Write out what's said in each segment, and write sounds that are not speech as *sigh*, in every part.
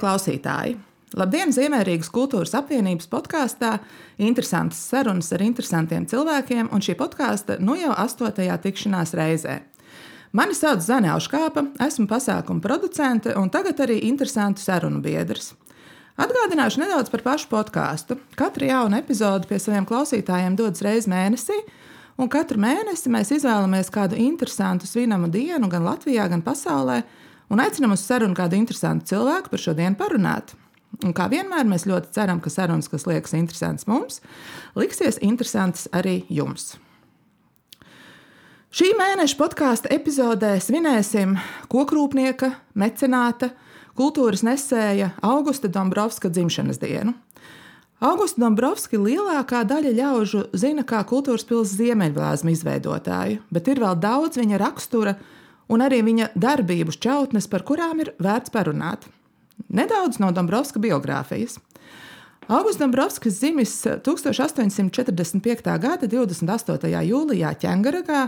klausītāji! Labdien, Ziemērīgas kultūras apvienības podkāstā. Interesantas sarunas ar interesantiem cilvēkiem, un šī podkāsta nu jau astotajā tikšanās reizē. Mani sauc Zane Auškāpa, esmu pasākuma producente un tagad arī interesantu sarunu biedrs. Atgādināšu nedaudz par pašu podkāstu. Katra jauna epizode pie saviem klausītājiem dodas reizes mēnesī, un katru mēnesi mēs izvēlamies kādu interesantu svinamu dienu gan Latvijā, gan pasaulē, un aicinām uz sarunu kādu interesantu cilvēku par šo dienu parunāt. Un kā vienmēr, mēs ļoti ceram, ka sarunas, kas liekas interesantas mums, liksies interesantas arī jums. Šī mēneša podkāstu epizodē svinēsim kokrūpnieka, mecenāta, kultūras nesēja Augusta Dombrovska dzimšanas dienu. Augusta Dombrovski lielākā daļa ļaužu zina kā kultūras pilsētas ziemeļblāzmu izveidotāju, bet ir vēl daudz viņa rakstura, un arī viņa darbības čautnes, par kurām ir vērts parunāt. Nedaudz no Dombrovska biogrāfijas. Augusts Dombrovskis dzimis 1845. gada 28. jūlijā Čengaragā,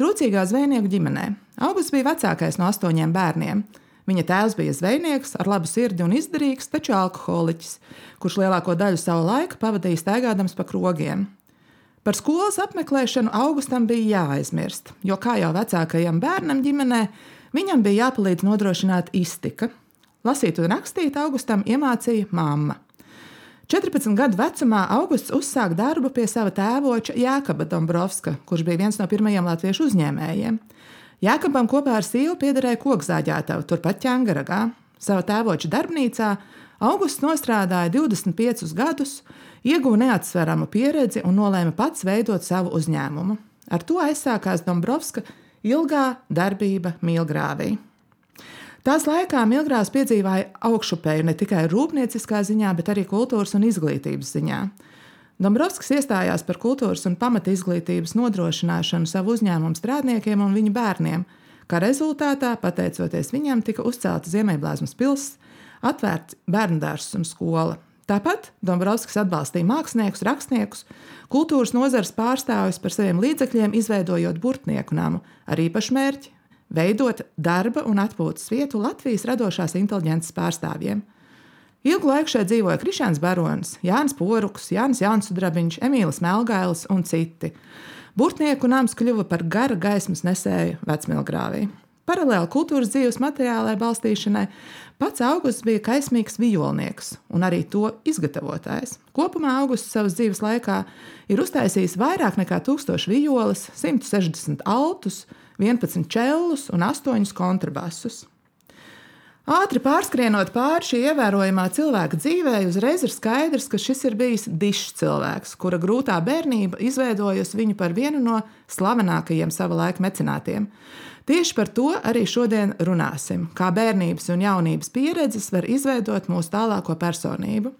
trūcīgā zvejnieku ģimenē. Augusts bija vecākais no astoņiem bērniem. Viņa tēvs bija zvejnieks, ar labu sirdi un izdarīgs, taču alkoholiķis, kurš lielāko daļu savu laiku pavadīja staigādams pa krogiem. Par skolas apmeklēšanu Augustam bija jāaizmirst, jo kā jau vecākajam bērnam ģimenē, viņam bija jāpalīdz nodrošināt iztika. Lasīt un rakstīt Augustam iemācīja mamma. 14 gadu vecumā Augusts uzsāka darbu pie sava tēvoča Jākaba Dombrovska, kurš bija viens no pirmajiem latviešu uzņēmējiem. Jākabam kopā ar sīvu piederēja kokzāģētava turpat ķēngaragā. Sava tēvoča darbnīcā Augusts nostrādāja 25 gadus, ieguva neatsveramu pieredzi un nolēma pats veidot savu uzņēmumu. Ar to aizsākās Dombrovska ilgā darbība Milgrāvī. Tās laikā Milgrāvs piedzīvoja augšupēju ne tikai rūpnieciskā ziņā, bet arī kultūras un izglītības ziņā. Dombrovskis iestājās par kultūras un pamata izglītības nodrošināšanu savu uzņēmumu strādniekiem un viņu bērniem, kā rezultātā, pateicoties viņam, tika uzcelta Ziemeļblāzmas pilsēta atvērts bērnu dārzs un skola. Tāpat Dombrovskis atbalstīja māksliniekus, rakstniekus, kultūras nozares pārstāvjus par saviem līdzekļiem, izveidojot burtnieku namu ar īpašu mērķi - veidot darba un atpūtas vietu Latvijas radošās inteliģences pārstāvjiem. Ilgu laiku šeit dzīvoja Krišāns Barons, Jānis Poruks, Jānis Jaunsudrabiņš, Emīls Melgailis un citi. Burtnieku nams kļuva par gara gaismas nesēju Vecmilgrāvī. Paralēli kultūras dzīves materiālai balstīšanai pats Augusts bija kaismīgs vijolnieks un arī to izgatavotājs. Kopumā Augusts savas dzīves laikā ir uztaisījis vairāk nekā 1000 vijoles, 160 altus, 11 čellus un 8 kontrabasus. Ātri pārskrienot pāri šī ievērojamā cilvēka dzīvē, uzreiz ir skaidrs, ka šis ir bijis dišs cilvēks, kura grūtā bērnība izveidojusi viņu par vienu no slavenākajiem sava laika mecenātiem. Tieši par to arī šodien runāsim. Kā bērnības un jaunības pieredzes var izveidot mūsu tālāko personību.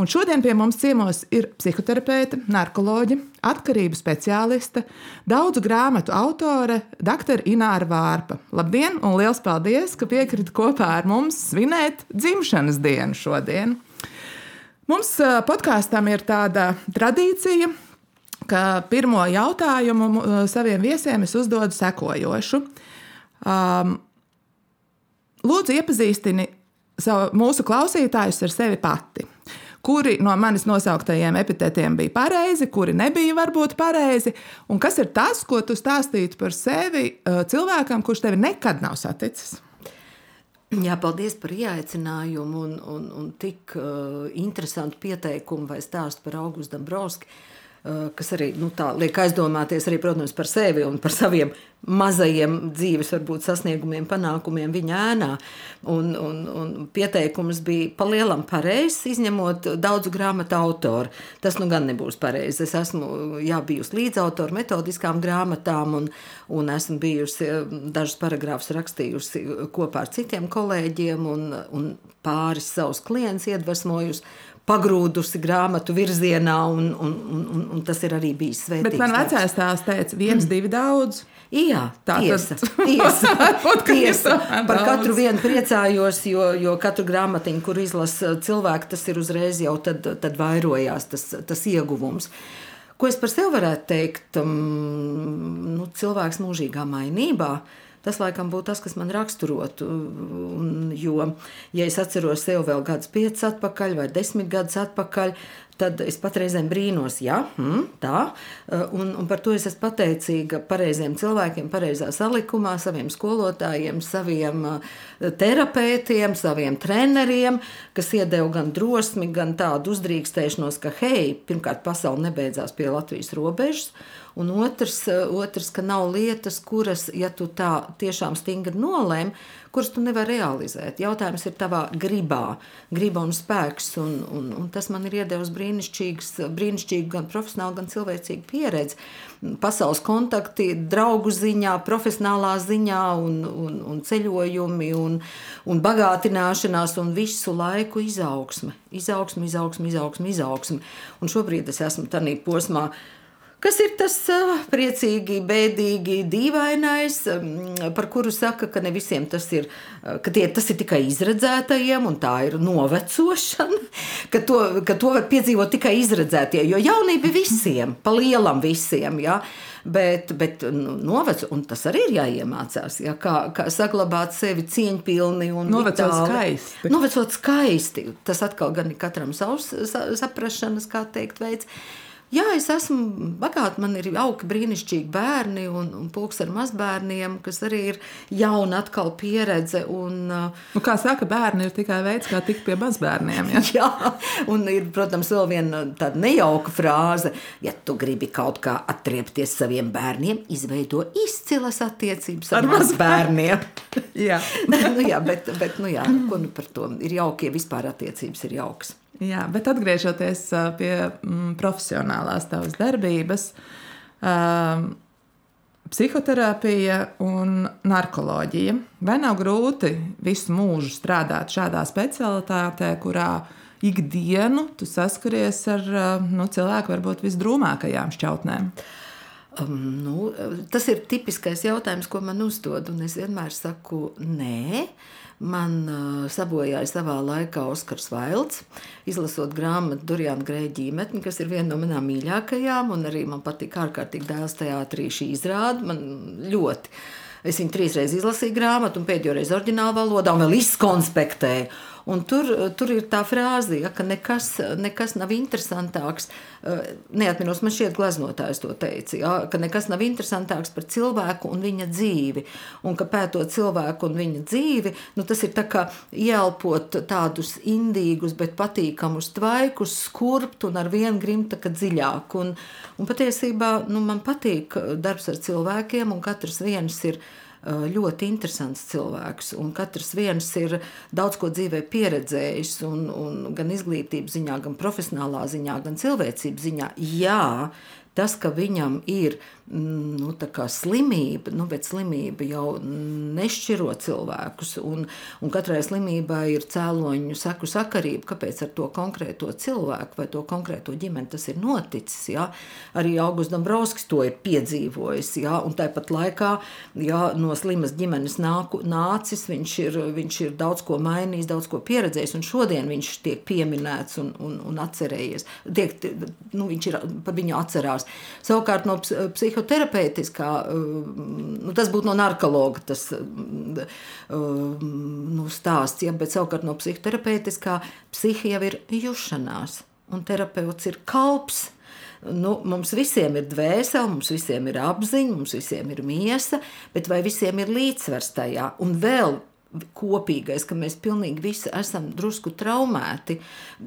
Un šodien pie mums ciemos ir psihoterapeite, narkoloģe, atkarību speciāliste, daudzu grāmatu autore, dr. Ināra Vārpa. Labdien, un liels paldies, ka piekrita kopā ar mums svinēt dzimšanas dienu šodien. Mums podkāstam ir tāda tradīcija, ka pirmo jautājumu saviem viesiem es uzdodu sekojošu. Um, lūdzu, iepazīstini savu, mūsu klausītājus ar sevi pati. Kuri no manis nosauktajiem epitetiem bija pareizi, kuri nebija varbūt pareizi, un kas ir tas, ko tu stāstītu par sevi uh, cilvēkam, kurš tevi nekad nav saticis? Jā, paldies par ieaicinājumu un, un, un tik uh, interesantu pieteikumu vai stāstu par Augustu Dabrovski. Eh, kas arī nu, tā, liek aizdomāties arī, protams, par sevi un par saviem mazajiem dzīves varbūt, sasniegumiem, panākumiem viņa ēnā. Un, un, un pieteikums bija palielam pareizs, izņemot daudzu grāmatu autoru. Tas nu gan nebūs pareizi. Es esmu jā, bijusi līdzautore metodiskām grāmatām un, un esmu bijusi eh, dažus paragrāfus rakstījusi kopā ar citiem kolēģiem un, un pāris savus klientus iedvesmojusi pagrūdusi grāmatu virzienā, un, un, un, un, un tas ir arī bijis svētīgs. Bet man vecais tās teica, viens, mm. divi daudz. Jā, tā tiesa. *laughs* tiesa, tiesa. Par katru vienu priecājos, jo, jo katru grāmatiņu, kur izlasa cilvēku, tas ir uzreiz jau tad, tad vairojās tas, tas ieguvums. Ko es par sevi varētu teikt? Um, nu, cilvēks mūžīgā mainībā. Tas laikam būtu tas, kas man raksturotu. Jo, ja es atceros sevi vēl gadus piecus atpakaļ vai desmit gadus atpakaļ, tad es patreizēm brīnos, ja mm, tā. Un, un par to es esmu pateicīga pareiziem cilvēkiem, pareizā salikumā, saviem skolotājiem, saviem terapeitiem, saviem treneriem, kas iedeva gan drosmi, gan tādu uzdrīkstēšanos, ka, hei, pirmkārt, pasaule nebeidzās pie Latvijas robežas. Un otrs, otrs, ka nav lietas, kuras, ja tu tā tiešām stingri nolēmi, kuras tu nevari realizēt. Jautājums ir tavā gribā, griba un spēks. Un, un, un tas man ir iedevis brīnišķīgu, gan profesionālu, gan cilvēcīgu pieredzi. Pasaules kontakti, draugu ziņā, profesionālā ziņā, un, un, un ceļojumi, un, un bagātināšanās, un visu laiku izaugsme. Izaugsme, izaugsme, izaugsme, izaugsme. Un šobrīd es esmu tādā posmā Kas ir tas priecīgi, bēdīgi, dīvainais, par kuru saka, ka ne visiem tas ir, ka tie, tas ir tikai izredzētajiem, un tā ir novecošana, *laughs* ka to, ka to var piedzīvot tikai izredzētie, jo jaunība ir visiem, pa lielam visiem, ja? bet, bet nu, novec, un tas arī ir jāiemācās, ja? kā, kā saglabāt sevi cieņpilni un novecot skaisti. Novecot skaisti, tas atkal gan ir katram savs saprašanas, kā teikt, veids. Jā, es esmu bagāta, man ir jauki, brīnišķīgi bērni un, un pulks ar mazbērniem, kas arī ir jauna atkal pieredze. Un, uh, nu, kā saka, bērni ir tikai veids, kā tikt pie mazbērniem. Ja? *laughs* Jā, un ir, protams, vēl viena tāda nejauka frāze. Ja tu gribi kaut kā atriepties saviem bērniem, izveido izcilas attiecības ar, ar mazbērniem. *laughs* jā. nu, jā, bet, bet nu, jā, ko nu par to? Ir jauki, ja vispār attiecības ir jaukas. Jā, bet atgriežoties pie mm, profesionālās tavas darbības, um, psihoterapija un narkoloģija. Vai nav grūti visu mūžu strādāt šādā specialitātē, kurā ikdienu tu saskaries ar nu, cilvēku varbūt visdrūmākajām šķautnēm? Um, nu, tas ir tipiskais jautājums, ko man uzdod. Es vienmēr saku, nē, uh, Man uh, sabojāja savā laikā Oskars Vailds, izlasot grāmatu Durjāna Grēģa ģimetni, kas ir viena no manām mīļākajām, un arī man patīk ārkārtīgi dēls teātrī šī izrāda. Man ļoti. Es viņu trīsreiz izlasīju grāmatu, un pēdējo reizi oriģinālā valodā, un vēl izkonspektēju. Un tur, tur ir tā frāze, ja, ka nekas, nekas nav interesantāks. Eh, neatminos, man šķiet, gleznotājs to teica, ja, ka nekas nav interesantāks par cilvēku un viņa dzīvi. Un ka pētot cilvēku un viņa dzīvi, nu, tas ir kā ielpot tādus indīgus, bet patīkamus tvaikus, skurbt un ar vienu grimta dziļāk. Un, un patiesībā nu, man patīk darbs ar cilvēkiem, un katrs viens ir Eh, ļoti interesants cilvēks. Katrs viens ir daudz ko dzīvē pieredzējis, un, un gan izglītības ziņā, gan profesionālā ziņā, gan cilvēcības ziņā. Jā, tas, ka viņam ir Mm, nu, slimība, nu, bet slimība jau nešķiro cilvēkus. Un, un katrai slimībai ir cēloņu seku sakarība, kāpēc ar to konkrēto cilvēku vai to konkrēto ģimeni tas ir noticis. Ja? Arī Augusts Dombrovskis to ir piedzīvojis. Ja? Un tāpat laikā ja, no slimas ģimenes nāku, nācis, viņš ir, viņš ir daudz ko mainījis, daudz ko pieredzējis, un šodien viņš tiek pieminēts un, un, un atcerējies. Tiek, nu, viņš ir par viņu atcerās. Savukārt no psiholoģijas psihoterapeitiskā, uh, nu, tas būtu no narkologa tas uh, nu, stāsts, ja, bet savukārt no psihoterapeitiskā psihi jau ir jušanās, un terapeuts ir kalps. Nu, mums visiem ir dvēsele, mums visiem ir apziņa, mums visiem ir miesa, bet vai visiem ir līdzsvars tajā? Un vēl kopīgais, ka mēs pilnīgi visi esam drusku traumēti,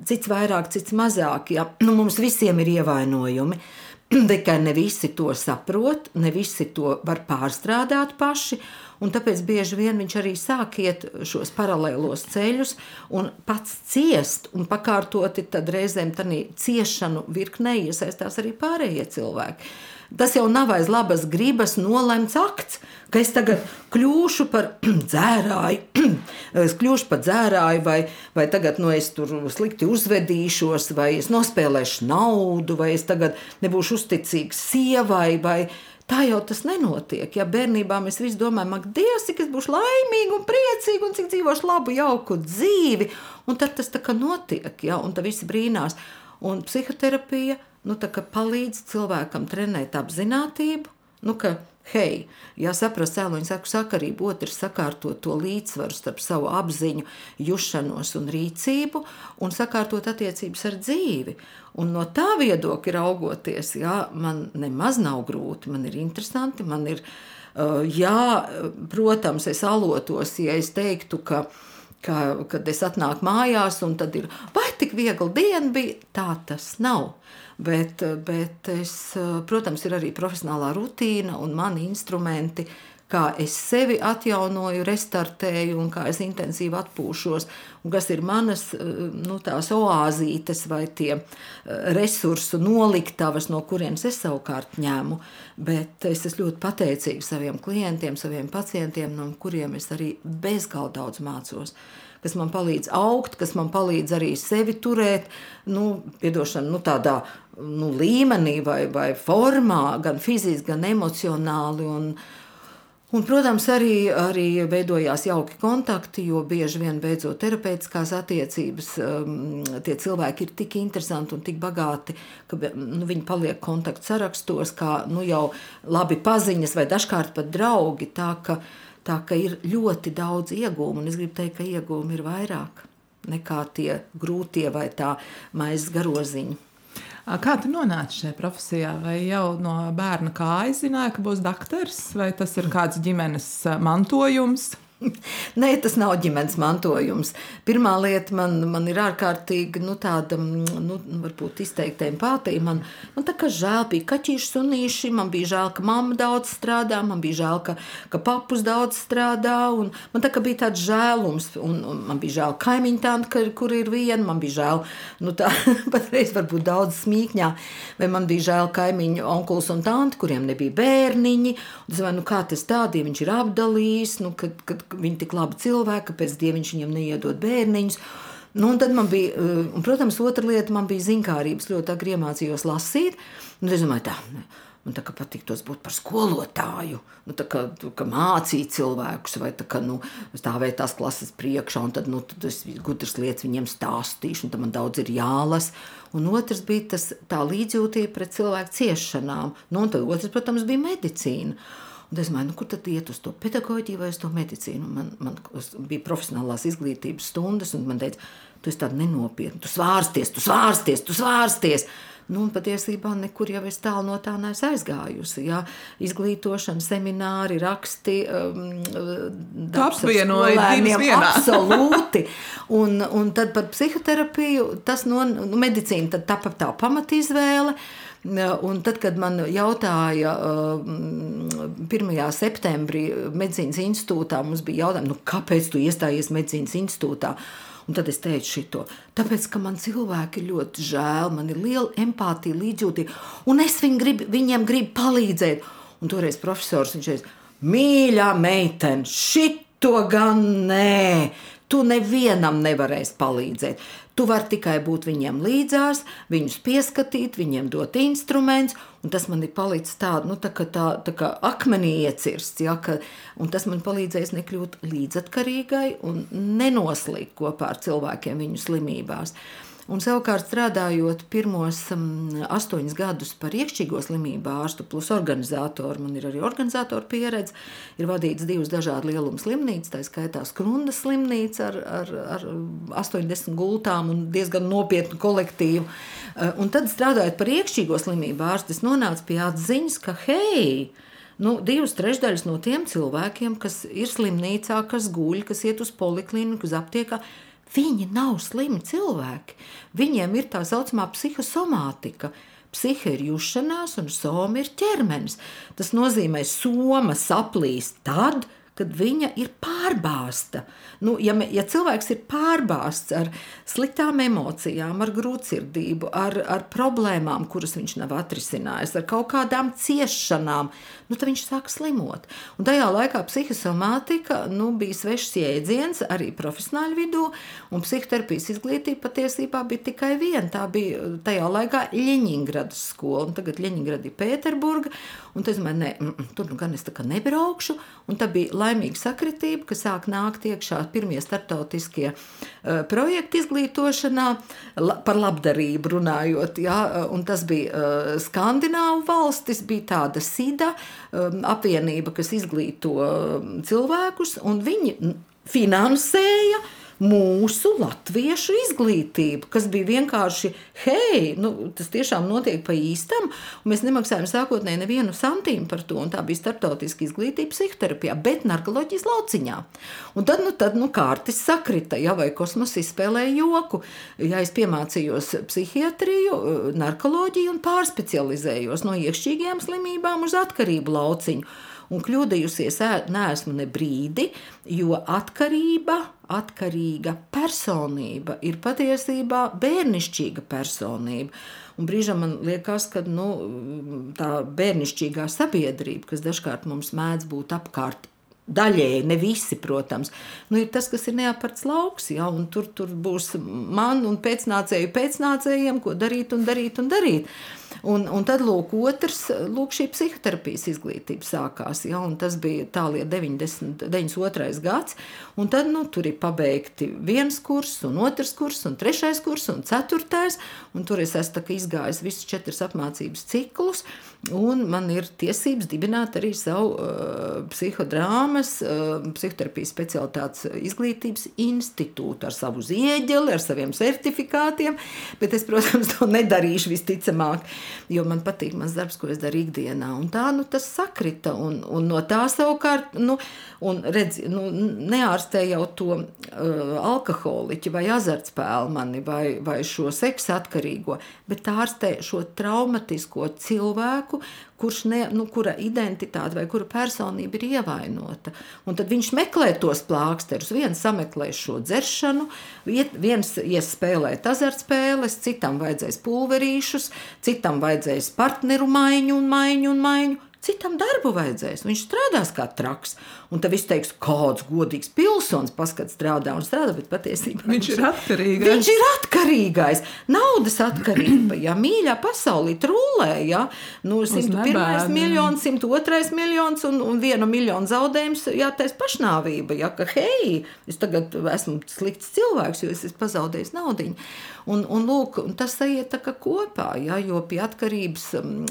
cits vairāk, cits mazāk. Ja? Nu, mums visiem ir ievainojumi. *clears throat* Tikai ne visi to saprot, ne visi to var pārstrādāt paši. Tāpēc bieži vien viņš arī sāk iet šos paralēlos ceļus un pats ciest, un pakārtoti reizēm tādā ciešanu virknē iesaistās arī pārējie cilvēki. Tas jau nav aiz labas gribas nolemts akts, ka es tagad kļūšu par *clears throat* dzērāju, *clears throat* es kļūšu par dzērāju, vai, vai tagad nu, es tur slikti uzvedīšos, vai es nospēlēšu naudu, vai es tagad nebūšu uzticīgs sievai. Vai, Tā jau tas nenotiek. Ja bērnībā mēs visi domājam, ak, Dievs, cik es būšu laimīga un priecīga, un cik dzīvošu labu, jauku dzīvi. Un tad tas tā kā notiek, ja, un tā visi brīnās. Un psihoterapija nu, palīdz cilvēkam trenēt apziņotību, Nu, ka, hei, jāsaprast cēloņa saku sakarību, otrs sakārtot to līdzsvaru starp savu apziņu, jušanos un rīcību, un sakārtot attiecības ar dzīvi. Un no tā viedokļa raugoties, jā, man nemaz nav grūti, man ir interesanti, man ir, uh, jā, protams, es alotos, ja es teiktu, ka ka, kad es atnāku mājās, un tad ir, vai tik viegli diena bija, tā tas nav. Bet, bet es, protams, ir arī profesionālā rutīna un mani instrumenti, kā es sevi atjaunoju, restartēju un kā es intensīvi atpūšos, un kas ir manas nu, oāzītes vai tie resursu noliktavas, no kurienes es savukārt ņēmu. Bet es esmu ļoti pateicīga saviem klientiem, saviem pacientiem, no kuriem es arī bezgalīgi daudz mācos kas man palīdz augt, kas man palīdz arī sevi turēt, nu, piedošana, nu, tādā nu, līmenī vai, vai formā, gan fiziski, gan emocionāli. Un, Un, protams, arī, arī veidojās jauki kontakti, jo bieži vien beidzot terapeitiskās attiecības, um, tie cilvēki ir tik interesanti un tik bagāti, ka nu, viņi paliek kontaktu sarakstos, kā nu, jau labi paziņas vai dažkārt pat draugi. Tā ka, tā ka ir ļoti daudz iegūmu, un es gribu teikt, ka iegūmi ir vairāk nekā tie grūtie vai tā maizes garoziņi. Kā tu nonāci šajā profesijā? Vai jau no bērna kājas zināja, ka būs doktors, vai tas ir kāds ģimenes mantojums? *laughs* Nē, tas nav ģimenes mantojums. Pirmā lieta man, man ir ārkārtīgi nu, tāda, nu, varbūt izteikta empātija. Man, man tā kā žēl bija kaķīši, sunīši, man bija žēl, ka mamma daudz strādā, man bija žēl, ka, ka papus daudz strādā. Man tā kā bija tāds žēlums, un, un man bija žēl kaimiņu tādu, kur ir viena, man bija žēl, nu tā *laughs* patreiz varbūt daudz smīkņā, vai man bija žēl kaimiņu onkuls un tanti, kuriem nebija bērniņi. Un domāju, nu kā tas tādiem viņš ir apdalījis, nu, kad, kad viņi tik labi cilvēki, kāpēc Dieviņš viņam neiedod bērniņus. Nu, un tad man bija, eh, un, protams, otra lieta, man bija zinkārības. Ļoti agri iemācījos lasīt. Un es domāju, tā, man tā kā patiktos būt par skolotāju, nu, tā kā, kā mācīt cilvēkus, vai tā kā, nu, stāvēt tās klases priekšā, un tad, nu, tad es gudras lietas viņiem stāstīšu, un tad man daudz ir jālas. Un otrs bija tas tā līdzjūtība pret cilvēku ciešanām. Nu, un tad otrs, protams, bija medicīna. Un es domāju, nu, kur tad iet uz to pedagoģiju vai uz to medicīnu? Man, man bija profesionālās izglītības stundas, un man teica, tu esi tāds nenopietns, tu svārsties, tu svārsties, tu svārsties. Nu, patiesībā nekur jau es tālu no tā neesmu aizgājusi. Jā. Izglītošana, semināri, raksti, um, apvienojumi *laughs* absolūti. Un, un tad par psihoterapiju, tas no nu, medicīna, tad tā, tā pamatizvēle. Uh, Un tad, kad man jautāja 1. Uh, septembrī medicīnas institūtā, mums bija jautājums, nu, kāpēc tu iestājies medicīnas institūtā? Un tad es teicu šito, tāpēc, ka man cilvēki ļoti žēl, man ir liela empātija, līdzjūtība, un es viņu grib, viņiem gribu palīdzēt. Un toreiz profesors viņš teica, mīļā meitene, šito gan nē, tu nevienam nevarēsi palīdzēt. Tu vari tikai būt viņiem līdzās, viņus pieskatīt, viņiem dot instrumentus, un tas man ir palicis tāds, nu, tā kā, tā, tā kā akmenī iecirsts, ja, ka, un tas man palīdzēs nekļūt līdzatkarīgai un nenoslīgt kopā ar cilvēkiem viņu slimībās. Un savukārt strādājot pirmos um, astoņus gadus par iekšķīgo slimību ārstu, plus organizatoru, man ir arī organizatoru pieredze, ir vadīts divas dažādu lielumu slimnīcas, tā skaitā Skrundas slimnīca ar, ar, ar 80 gultām un diezgan nopietnu kolektīvu. Uh, un tad strādājot par iekšķīgo slimību ārstu, es nonācu pie atziņas, ka hei, Nu, divas trešdaļas no tiem cilvēkiem, kas ir slimnīcā, kas guļ, kas iet uz poliklīniku, uz aptieku, Viņi nav slimi cilvēki. Viņiem ir tā saucamā psihosomātika. Psihe ir jušanās, un soma ir ķermenis. Tas nozīmē, ka soma saplīst tad, kad viņa ir pārbāzta. Nu, ja, ja cilvēks ir pārbāzts ar sliktām emocijām, ar grūtsirdību, ar, ar problēmām, kuras viņš nav atrisinājis, ar kaut kādām ciešanām, nu, tad viņš sāk slimot. Un tajā laikā psihosomātika nu, bija svešs jēdziens arī profesionāļu vidū, un psihoterapijas izglītība patiesībā bija tikai viena. Tā bija tajā laikā Ļeņingradas skola, un tagad Ļeņingrada ir Pēterburga. Un es domāju, ne, mm, mm, tur nu gan es nebraukšu. Un tā bija laimīga sakritība, ka sāk nākt iekšā pirmie startautiskie uh, projekti izglītošanā, par labdarību runājot. Ja, un tas bija uh, Skandināvu valstis, bija tāda SIDA apvienība, kas izglīto cilvēkus, un viņi finansēja mūsu latviešu izglītību, kas bija vienkārši, hei, nu, tas tiešām notiek pa īstam, un mēs nemaksājam sākotnēji nevienu santīmu par to, un tā bija startautiska izglītība psihoterapijā, bet narkoloģijas lauciņā. Un tad, nu, tad, nu, kārtis sakrita, ja, vai kosmos izspēlēja joku, ja es piemācījos psihiatriju, narkoloģiju un pārspecializējos no iekšķīgajām slimībām uz atkarību lauciņu un kļūdījusies neesmu ne brīdi, jo atkarība, atkarīga personība ir patiesībā bērnišķīga personība. Un brīžam man liekas, ka nu, tā bērnišķīgā sabiedrība, kas dažkārt mums mēdz būt apkārt, Daļēji, ne visi, protams, nu, ir tas, kas ir neaparts lauks. Ja, tur, tur būs man un pēcnācēju pēcnācējiem, ko darīt un darīt un darīt. Un, un tad, lūk, otrs, lūk, šī psihoterapijas izglītība sākās. Ja, tas bija 90, 92. gads. Un tad nu, tur ir pabeigti viens kurs, un otrs kurs, un trešais kurs, un ceturtais. Un tur es esmu izgājis visus četrus apmācības ciklus. Un man ir tiesības dibināt arī savu uh, psihodrāmas, uh, psihoterapijas specialitātes izglītības institūtu ar savu zieģeli, ar saviem certifikātiem. Bet es, protams, to nedarīšu visticamāk jo man patīk mans darbs, ko es daru ikdienā. Un tā nu, tas sakrita. Un, un no tā savukārt, nu, redz, nu, neārstē jau to uh, alkoholiķi vai azartspēli mani vai, vai šo seksu atkarīgo, bet ārstē šo traumatisko cilvēku, kurš ne, nu, kura identitāte vai kura personība ir ievainota. Un tad viņš meklē tos plāksterus. Viens sameklē šo dzeršanu, viens ies spēlēt azartspēles, citam vajadzēs pulverīšus, citam vajadzēs partneru maiņu un maiņu un maiņu. Citam darbu vajadzēs, viņš strādās kā traks. Un tad viss teiks, kāds godīgs pilsonis, paskat, strādā un strādā, bet patiesībā viņš ir atkarīgais. Viņš ir atkarīgais. Naudas atkarība, ja mīļā pasaulī trūlē, ja nu, 101 miljons, 102 miljons un, un vienu miljonu zaudējums, jātais pašnāvība, ja ka hei, es tagad esmu slikts cilvēks, jo es esmu pazaudējis naudiņu. Un, un, lūk, tas iet kopā, ja, jo pie atkarības,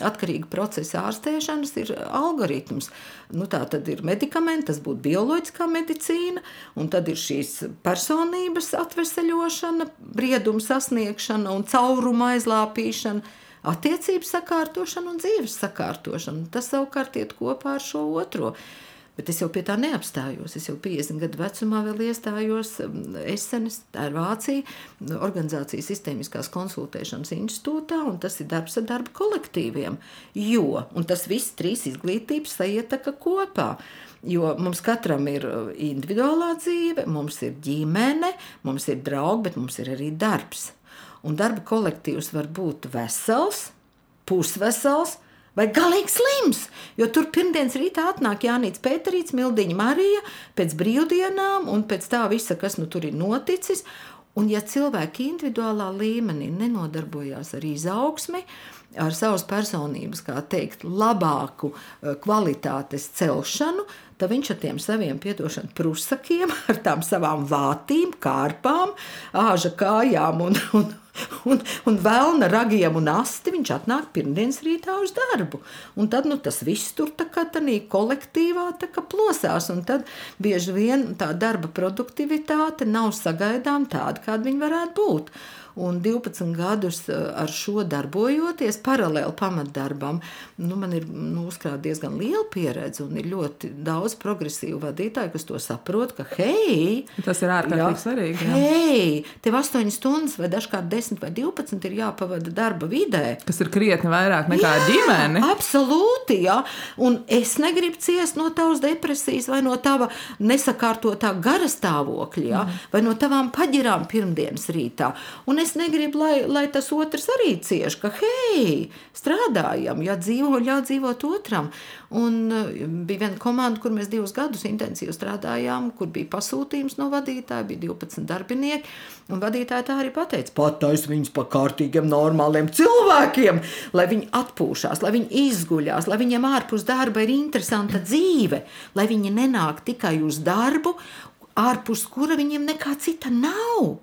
atkarīga procesa ārstēšanas ir algoritms. Nu, tā tad ir medikamenti, tas būtu bioloģiskā medicīna, un tad ir šīs personības atveseļošana, brieduma sasniegšana un cauruma aizlāpīšana attiecību sakārtošana un dzīves sakārtošana. Tas savukārt iet kopā ar šo otro. Bet es jau pie tā neapstājos. Es jau 50 gadu vecumā vēl iestājos um, Esenes, tā ir Vācija, organizācijas sistēmiskās konsultēšanas institūtā, un tas ir darbs ar darba kolektīviem. Jo, un tas viss trīs izglītības saietaka kopā. Jo mums katram ir uh, individuālā dzīve, mums ir ģimene, mums ir draugi, bet mums ir arī darbs. Un darba kolektīvs var būt vesels, pusvesels, vai galīgi slims. Jo tur pirmdienas rītā atnāk Jānis Pēterīts, Mildiņa Marija pēc brīvdienām un pēc tā visa, kas nu tur ir noticis. Un ja cilvēki individuālā līmenī nenodarbojās ar izaugsmi, ar savas personības, kā teikt, labāku eh, kvalitātes celšanu, tad viņš ar tiem saviem piedošanu prusakiem, *laughs* ar tām savām vātīm, kārpām, āža kājām un, un, *laughs* un, un vēlna ragiem un asti viņš atnāk pirmdienas rītā uz darbu. Un tad nu, tas viss tur tā kā tādā kolektīvā tā kā plosās. Un tad bieži vien tā darba produktivitāte nav sagaidām tāda, kāda viņa varētu būt un 12 gadus eh, ar šo darbojoties, paralēli pamatdarbam, nu, man ir nu, uzkrāta diezgan liela pieredze un ir ļoti daudz progresīvu vadītāju, kas to saprot, ka hei, tas ir ārkārtīgi svarīgi. Jā. Hei, tev 8 stundas vai dažkārt 10 vai 12 ir jāpavada darba vidē. Kas ir krietni vairāk nekā jā, ģimene. Absolūti, jā. Un es negribu ciest no tavas depresijas vai no tava nesakārtotā gara stāvokļa, jā, mm. vai no tavām paģirām pirmdienas rītā. Un es negribu, lai, lai tas otrs arī cieš, ka hei, strādājam, ja dzīvo, ļauj dzīvot otram. Un uh, bija viena komanda, kur mēs divus gadus intensīvi strādājām, kur bija pasūtījums no vadītāja, bija 12 darbinieki. Un vadītāja tā arī pateica, pataisa viņus par kārtīgiem, normāliem cilvēkiem, lai viņi atpūšās, lai viņi izguļās, lai viņiem ārpus darba ir interesanta dzīve, lai viņi nenāk tikai uz darbu, ārpus kura viņiem nekā cita nav.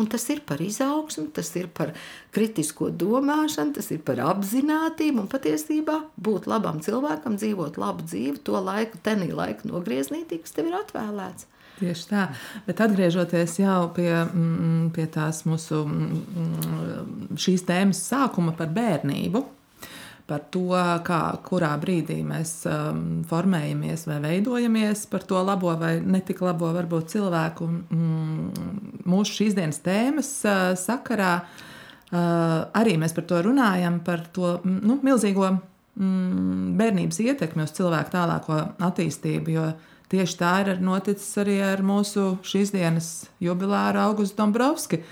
Un tas ir par izaugsmu, tas ir par kritisko domāšanu, tas ir par apziņotību un patiesībā būt labam cilvēkam, dzīvot labu dzīvi, to laiku, tenī laiku nogrieznītī, kas tev ir atvēlēts. Tieši tā, bet atgriežoties jau pie, mm, pie tās mūsu mm, šīs tēmas sākuma par bērnību, par to, kā, kurā brīdī mēs um, formējamies vai veidojamies par to labo vai netik labo varbūt cilvēku. Mm, mūsu šīs dienas tēmas uh, sakarā uh, arī mēs par to runājam, par to nu, milzīgo mm, bērnības ietekmi uz cilvēku tālāko attīstību. Jo tieši tā ir noticis arī ar mūsu šīs dienas jubilāru Augustu Dombrovski.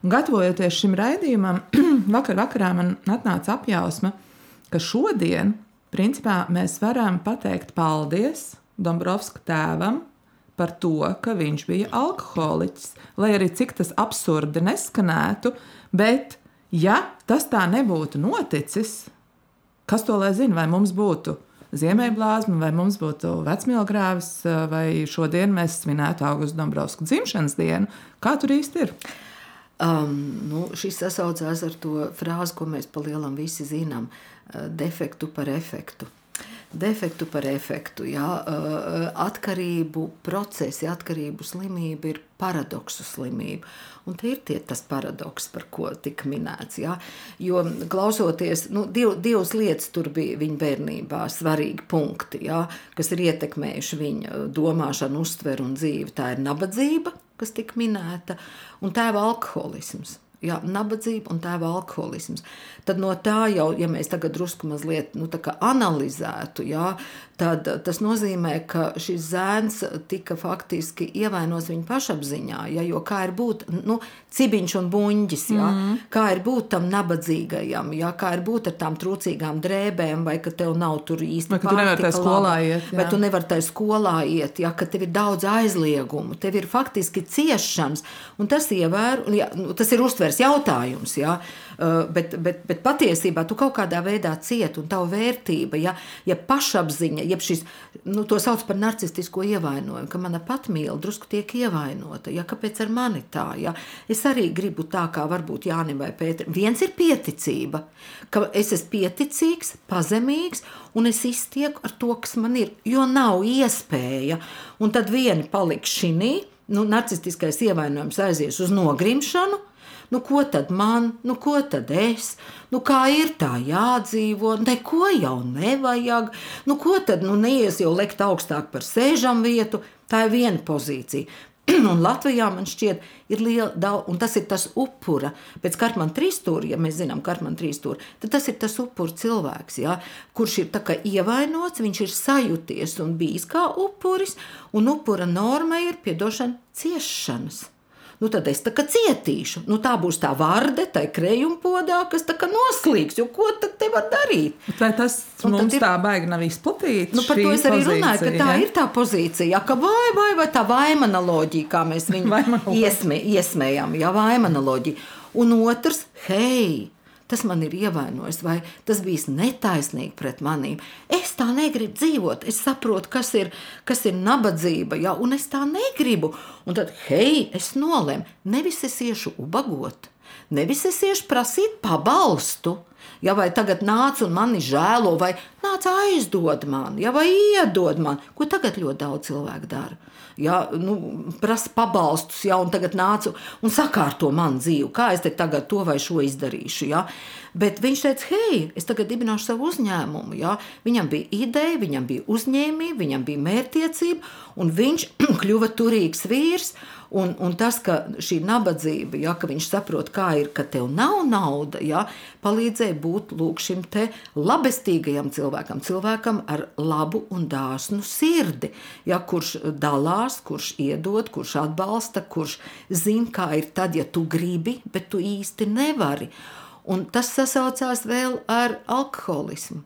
Un gatavojoties šim raidījumam, *clears throat* vakar vakarā man atnāca apjausma, ka ka šodien principā, mēs varam pateikt paldies Dombrovska tēvam par to, ka viņš bija alkoholiķis. Lai arī cik tas absurdi neskanētu, bet ja tas tā nebūtu noticis, kas to lai zina, vai mums būtu ziemeļblāzma, vai mums būtu vecmīlgrāvis, vai šodien mēs svinētu Augustu Dombrovska dzimšanas dienu, kā tur īsti ir? Um, nu, šis sasaucās ar to frāzi, ko mēs pa lielam visi zinām. Uh, defektu par efektu. Defektu par efektu, jā, eh, atkarību procesi, atkarību slimība ir paradoksu slimība. Un tie ir tie, tas paradoks, par ko tika minēts. Jā. Jo klausoties, nu, div, divas lietas tur bija viņa bērnībā, svarīgi punkti, jā, kas ir ietekmējuši viņa domāšanu, uztveru un dzīvi. Tā ir nabadzība, kas tika minēta, un tēva alkoholisms jā, nabadzība un tēva alkoholisms. Tad no tā jau, ja mēs tagad drusku mazliet nu, analizētu, jā, tad tas nozīmē, ka šis zēns tika faktiski ievainots viņa pašapziņā. Ja, jo kā ir būt nu, cibiņš un buņģis, ja, mm -hmm. kā ir būt tam nabadzīgajam, ja, kā ir būt ar tām trūcīgām drēbēm, vai ka tev nav tur īsti pārtika. Tu nevari tajā skolā iet. Jā. Vai tu nevari tajā skolā iet, ja, ka tev ir daudz aizliegumu, tev ir faktiski ciešanas, un tas, ievēr, ja, nu, tas ir uztvers jautājums. Ja, Eh, bet, bet, bet patiesībā tu kaut kādā veidā cieti un tava vērtība, ja, ja pašapziņa, ja šis, nu, to sauc par narcistisko ievainojumu, ka mana patmīla drusku tiek ievainota, ja kāpēc ar mani tā, ja es arī gribu tā kā varbūt Jānim vai Pēterim. Viens ir pieticība, ka es esmu pieticīgs, pazemīgs un es iztieku ar to, kas man ir, jo nav iespēja, un tad vieni paliks šī, nu, narcistiskais ievainojums aizies uz nogrimšanu, Nu, ko tad man, nu, ko tad es, nu, kā ir tā jādzīvo, neko jau nevajag, nu, ko tad, nu, neies jau lekt augstāk par sēžam vietu, tā ir viena pozīcija. *clears throat* un Latvijā man šķiet, ir liela daudz, un tas ir tas upura. Pēc Kartmana trīsstūra, ja mēs zinām, Kartmana trīsstūra, tad tas ir tas upura cilvēks, ja, kurš ir ievainots, viņš ir sajūties un bijis kā upuris, un upura norma ir piedošana ciešanas nu tad es tā kā cietīšu. Nu, tā būs tā varde, tā krējumpodā, kas tā kā noslīgs, jo ko tad te var darīt? Vai tas un mums ir, tā baigi nav izplatīts? Nu, par to es arī pozīcija, runāju, ka tā ja? ir tā pozīcija, ka vai, vai, vai tā vaimanaloģija, kā mēs viņu *laughs* iesmē, iesmējam, jā, vaimanaloģija. Un otrs, hei! Tas man ir ievainojis, vai tas bija netaisnīgi pret manīm. Es tā negribu dzīvot, es saprotu, kas ir, kas ir nabadzība, ja, un es tā negribu. Un tad, hei, es nolēmu, nevis es iešu ubagot, nevis es iešu prasīt pabalstu. Ja vai tagad nāc un mani žēlo, vai nāc aizdod man, ja vai iedod man, ko tagad ļoti daudz cilvēku dara ja, nu, prasa pabalstus, ja, un tagad nācu un sakārto manu dzīvi, kā es tagad to vai šo izdarīšu. Ja. Bet viņš teica, hei, es tagad dibināšu savu uzņēmumu. Ja. Viņam bija ideja, viņam bija uzņēmība, viņam bija mērķtiecība, un viņš *clears throat* kļuva turīgs vīrs. Un, un tas, ka šī nabadzība, ja, ka viņš saprot, kā ir, ka tev nav nauda, ja, palīdzēja būt lūk, šim te labestīgajam cilvēkam, cilvēkam ar labu un dāsnu sirdi, ja, kurš dalās, kurš iedod, kurš atbalsta, kurš zina, kā ir tad, ja tu gribi, bet tu īsti nevari. Un tas sasaucās vēl ar alkoholismu.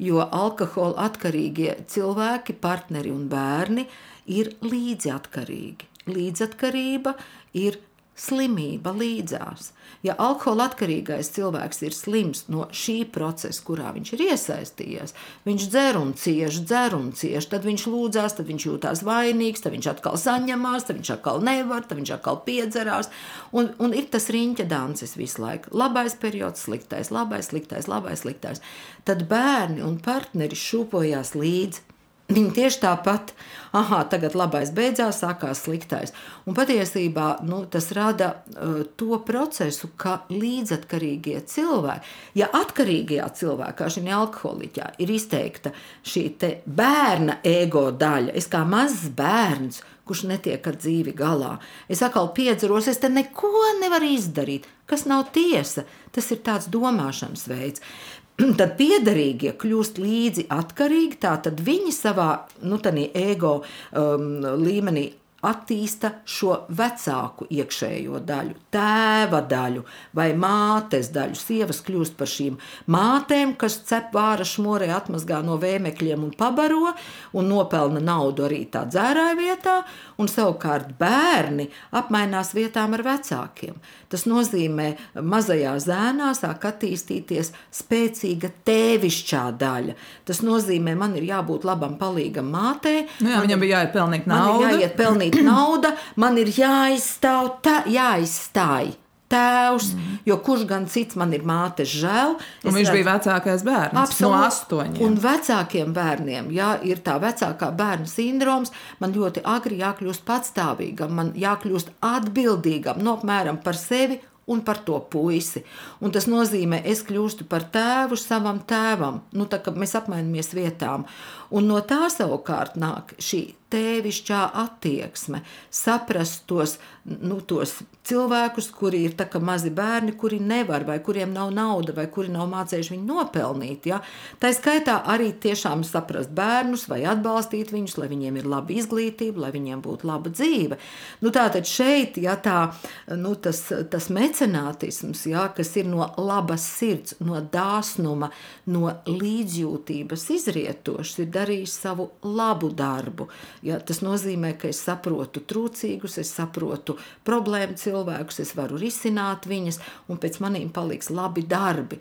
Jo alkohola atkarīgie cilvēki, partneri un bērni ir līdziatkarīgi. Līdzatkarība ir slimība līdzās. Ja alkohola atkarīgais cilvēks ir slims no šī procesa, kurā viņš ir iesaistījies, viņš dzer un cieš, dzer un cieš, tad viņš lūdzās, tad viņš jūtās vainīgs, tad viņš atkal saņemās, tad viņš atkal nevar, tad viņš atkal piedzerās. Un, un ir tas riņķa dancis visu laiku. Labais periods, sliktais, labais, sliktais, labais, sliktais. Tad bērni un partneri šūpojās līdzi. Viņi tieši tāpat, ah, tagad labais beidzās, sākās sliktais. Un patiesībā nu, tas rada uh, to procesu, ka līdzatkarīgie cilvēki, ja atkarīgajā cilvēkā, šī alkoholiķā, ir izteikta šī bērna ego daļa, es kā mazs bērns, kurš netiek ar dzīvi galā, es atkal piedzeros, es te neko nevaru izdarīt, kas nav tiesa. Tas ir tāds domāšanas veids. *clears throat* tad piederīgie kļūst līdzi atkarīgi. Tātad viņi savā nu, ego um, līmenī attīsta šo vecāku iekšējo daļu, tēva daļu vai mātes daļu. Sievas kļūst par šīm mātēm, kas cep vāra šmorē, atmazgā no vēmekļiem un pabaro un nopelna naudu arī tā dzērāja vietā, un savukārt bērni apmainās vietām ar vecākiem. Tas nozīmē, mazajā zēnā sāk attīstīties spēcīga tēvišķā daļa. Tas nozīmē, man ir jābūt labam palīgam mātei. Nu jā, viņam bija jāiet pelnīt naudu. Man jāiet pelnīt *clears throat* nauda, man ir jāizstāv, tā, jāizstāj tēvs, mm. jo kurš gan cits man ir māte žēl. Un viņš redzu, bija vecākais bērns absolūti, no astoņiem. Un vecākiem bērniem, ja ir tā vecākā bērna sindroms, man ļoti agri jākļūst patstāvīgam, man jākļūst atbildīgam, no apmēram par sevi un par to puisi. Un tas nozīmē, es kļūstu par tēvu savam tēvam. Nu, tā, mēs apmainamies vietām. Un no tā savukārt nāk šī tēvišķā attieksme, saprast tos, nu, tos cilvēkus, kuri ir mazi bērni, kuri nevar, vai kuriem nav nauda, vai kuri nav mācījuši viņu nopelnīt. Ja? Tā skaitā arī tiešām saprast bērnus, vai atbalstīt viņus, lai viņiem ir laba izglītība, lai viņiem būtu laba dzīve. Nu, Tātad šeit ja, tā, nu, tas, tas mecenātisms, ja, kas ir no labas sirds, no dāsnuma, no līdzjūtības izrietošs, ir darījis savu labu darbu. Ja, tas nozīmē, ka es saprotu trūcīgus, es saprotu problēmu cilvēkus, es varu risināt viņas, un pēc maniem paliks labi darbi.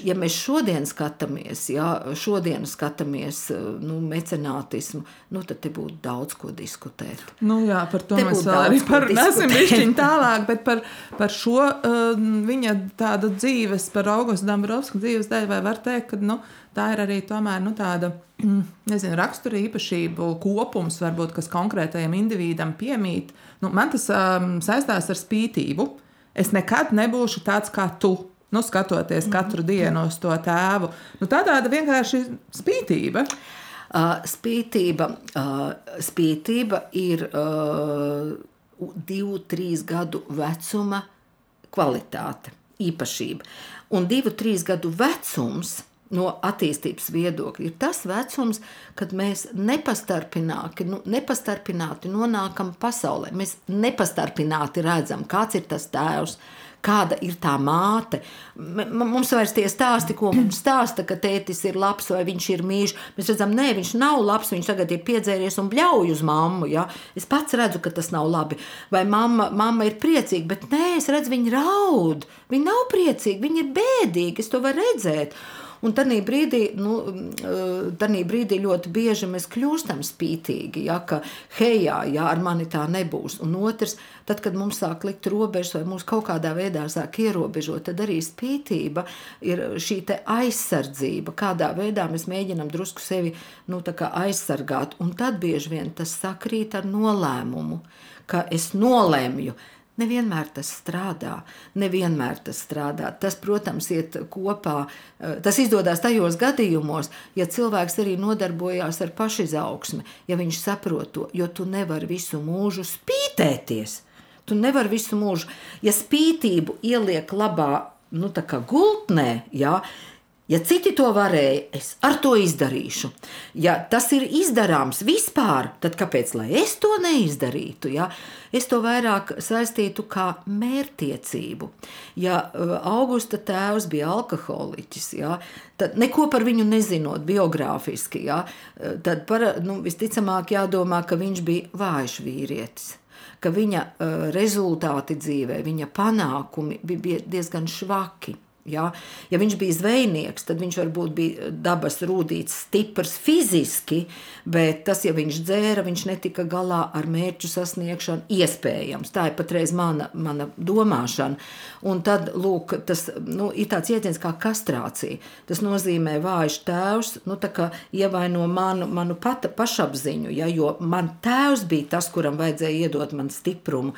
Ja mēs šodien skatāmies, ja, šodien skatāmies nu, mecenātismu, nu, tad te būtu daudz ko diskutēt. Nu, jā, par to te mēs vēl arī parunāsim bišķiņ tālāk, bet par, par šo uh, viņa tādu dzīves, par Augustu Dambrovsku dzīves dēļ, vai var teikt, ka, nu, tā ir arī tomēr nu, tāda nezinu, rakstura īpašību kopums, varbūt, kas konkrētajam individam piemīt. Nu, man tas um, saistās ar spītību. Es nekad nebūšu tāds kā tu. Nu, skatoties katru dienu uz to tēvu, nu, tā tāda vienkārši spītība. Uh, spītība, uh, spītība ir uh, divu, trīs gadu vecuma kvalitāte, īpašība. Un divu, trīs gadu vecums no attīstības viedokļa ir tas vecums, kad mēs nepastarpināti, nu, nepastarpināti nonākam pasaulē. Mēs nepastarpināti redzam, kāds ir tas tēvs. Kāda ir tā māte? Mums vairs tie stāsti, ko mums stāsta, ka tētis ir labs vai viņš ir mīļš. Mēs redzam, nē, viņš nav labs, viņš tagad ir piedzēries un bļauj uz mammu. Ja? Es pats redzu, ka tas nav labi. Vai mamma, mamma ir priecīga, bet nē, es redzu, viņa raud. Viņa nav priecīga, viņa ir bēdīga, es to varu redzēt. Un tādā brīdī, nu, mm, brīdī ļoti bieži mēs kļūstam spītīgi, ja, ka hejā, ja ar mani tā nebūs. Un otrs, tad, kad mums sāk likt robežas vai mūs kaut kādā veidā sāk ierobežot, tad arī spītība ir šī aizsardzība, kādā veidā mēs mēģinām drusku sevi nu, aizsargāt. Un tad bieži vien tas sakrīt ar nolēmumu, ka es nolēmu Nevienmēr tas strādā, nevienmēr tas strādā. Tas, protams, iet kopā. Eh, tas izdodas tajos gadījumos, ja cilvēks arī nodarbojās ar pašizaugsmi, ja viņš saprot to, jo tu nevari visu mūžu spītēties. Tu nevari visu mūžu, ja spītību ieliek labā, nu, gultnē, jā, Ja citi to varēja, es ar to izdarīšu. Ja tas ir izdarāms vispār, tad kāpēc es to neizdarītu? Ja? Es to vairāk saistītu kā mērķtiecību. Ja uh, Augusta tēvs bija alkoholiķis, ja, tad neko par viņu nezinot biogrāfiski, ja, uh, tad par, nu, visticamāk jādomā, ka viņš bija vājš vīrietis ka viņa uh, rezultāti dzīvē, viņa panākumi bija diezgan švaki. Ja? ja viņš bija zvejnieks, tad viņš varbūt bija dabas rūtīts, stiprs fiziski, bet tas, ja viņš dzēra, viņš netika galā ar mērķu sasniegšanu. Iespējams, tā ir patreiz mana, mana domāšana. Un tad lūk, tas nu, ir tāds jēdziens kā kastrācija. Tas nozīmē vājš tēvs, nu, ievaino manu, manu pata, pašapziņu, ja? jo man tēvs bija tas, kuram vajadzēja iedot man stiprumu.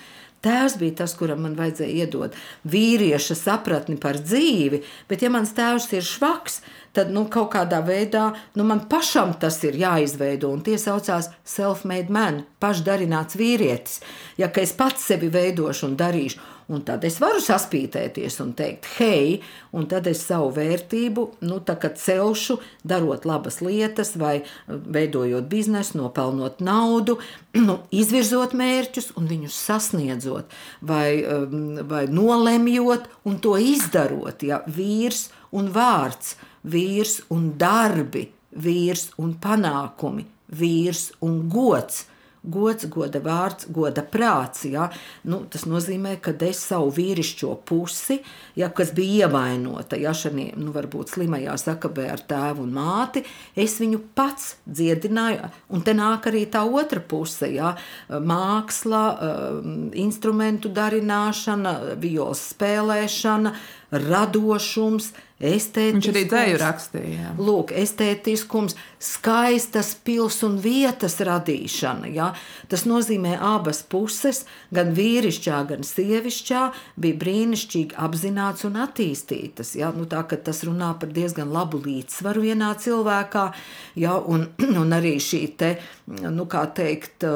Tēvs bija tas, kuram man vajadzēja iedot vīrieša sapratni par dzīvi, bet ja mans tēvs ir švaks, tad nu, kaut kādā veidā nu, man pašam tas ir jāizveido. Tie saucās self-made man, pašdarināts vīrietis. Ja es pats sevi veidošu un darīšu, un tad es varu saspītēties un teikt, hei, un tad es savu vērtību nu, celšu, darot labas lietas, vai veidojot biznesu, nopelnot naudu, *clears throat* nu, izvirzot mērķus un viņus sasniedzot, vai, um, vai nolemjot un to izdarot. Ja, vīrs un vārds vīrs un darbi, vīrs un panākumi, vīrs un gods. Gods, goda vārds, goda prāts. Ja? Nu, tas nozīmē, ka es savu vīrišķo pusi, ja, kas bija ievainota ja, šajā nu, varbūt slimajā sakabē ar tēvu un māti, es viņu pats dziedināju. Un te nāk arī tā otra puse ja? - māksla, um, instrumentu darināšana, violas spēlēšana, radošums, estētiskums. Viņš arī dzēju rakstīja. Lūk, estētiskums, skaistas pils un vietas radīšana. Ja? Tas nozīmē abas puses, gan vīrišķā, gan sievišķā, bija brīnišķīgi apzināts un attīstītas. Ja? Nu, tā, tas runā par diezgan labu līdzsvaru vienā cilvēkā, ja? un, *clears throat* un arī šī te, nu, teikt,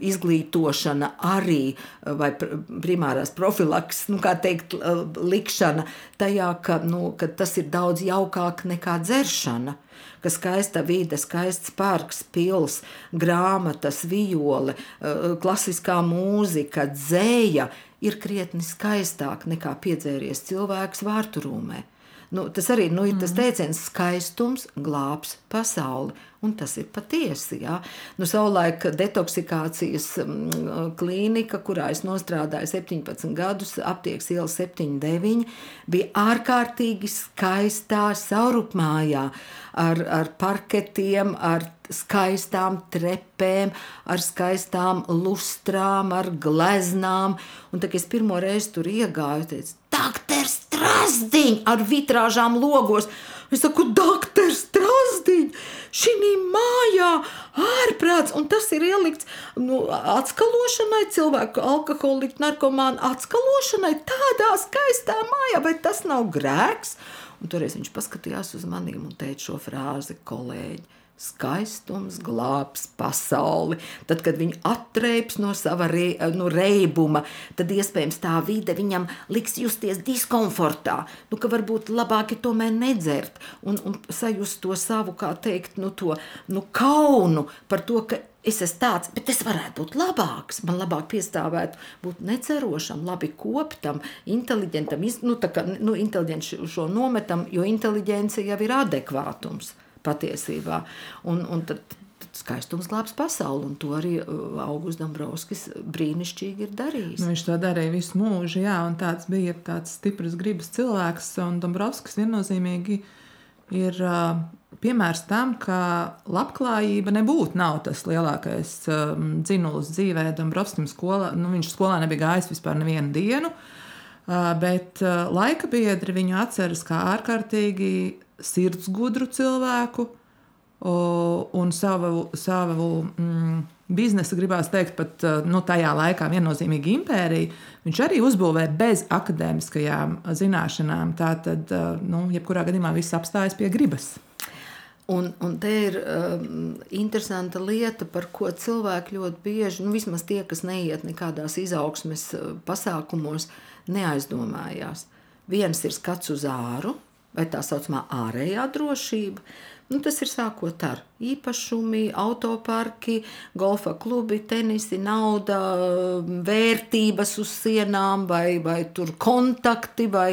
izglītošana arī, vai primārās profilaks, nu, teikt, likšana tajā, ka, nu, ka tas ir daudz jaukāk nekā dzeršana. Ka skaista vide, skaists parks, pils, grāmatas, viole, eh, klasiskā mūzika, dzēja ir krietni skaistāk nekā piedzēries cilvēks vārturūmē. Nu, tas arī nu, ir tas mm. teiciens, skaistums glābs pasauli. Un tas ir patiesi. Ja? Nu, savulaik detoksikācijas mm, klīnika, kurā es strādāju 17 gadus, aptiekas iela 79, bija ārkārtīgi skaistā saurupmājā ar, ar parketiem, ar skaistām trepēm, ar skaistām lustrām, ar gleznām. Un tad, kad es pirmo reizi tur iegāju, teicu, Doktors Strasdiņš ar vitrāžām logos! Es saku, doktors Strasdiņš! Šī mājā ārprāts, un tas ir ielikts nu, atskalošanai, cilvēku alkoholiku, narkomānu atskalošanai tādā skaistā mājā, vai tas nav grēks? Un toreiz viņš paskatījās uz maniem un teica šo frāzi kolēģi. Skaistums glābs pasauli. Tad, kad viņi atrēps no sava re, nu, reibuma, tad iespējams tā vide viņam liks justies diskomfortā. Nu, ka varbūt labāk ir tomēr nedzert un, un sajust to savu, kā teikt, nu, to nu, kaunu par to, ka es esmu tāds, bet es varētu būt labāks. Man labāk piestāvētu būt necerošam, labi koptam, inteliģentam, nu, kā nu, inteliģents šo nometam, jo inteliģence jau ir adekvātums patiesībā. Un, un tad, skaistums glābs pasauli, un to arī uh, Augusts Dombrovskis brīnišķīgi ir darījis. Nu, viņš to darīja visu mūžu, jā, un tāds bija tāds stiprs gribas cilvēks, un Dombrovskis viennozīmīgi ir uh, piemērs tam, ka labklājība nebūtu nav tas lielākais um, dzinulis dzīvē. Dombrovskim skolā, nu, viņš skolā nebija gājis vispār nevienu dienu, uh, bet uh, laika biedri viņu atceras kā ārkārtīgi sirdsgudru cilvēku un savu, savu mm, biznesu, gribās teikt, pat nu, tajā laikā viennozīmīgi impēriju, viņš arī uzbūvēja bez akadēmiskajām zināšanām. Tā tad, nu, jebkurā gadījumā viss apstājas pie gribas. Un, un te ir um, interesanta lieta, par ko cilvēki ļoti bieži, nu, vismaz tie, kas neiet nekādās izaugsmes pasākumos, neaizdomājās. Viens ir skats uz āru, vai tā saucamā ārējā drošība. Nu, tas ir sākot ar īpašumi, autoparki, golfa klubi, tenisi, nauda, vērtības uz sienām, vai, vai kontakti, vai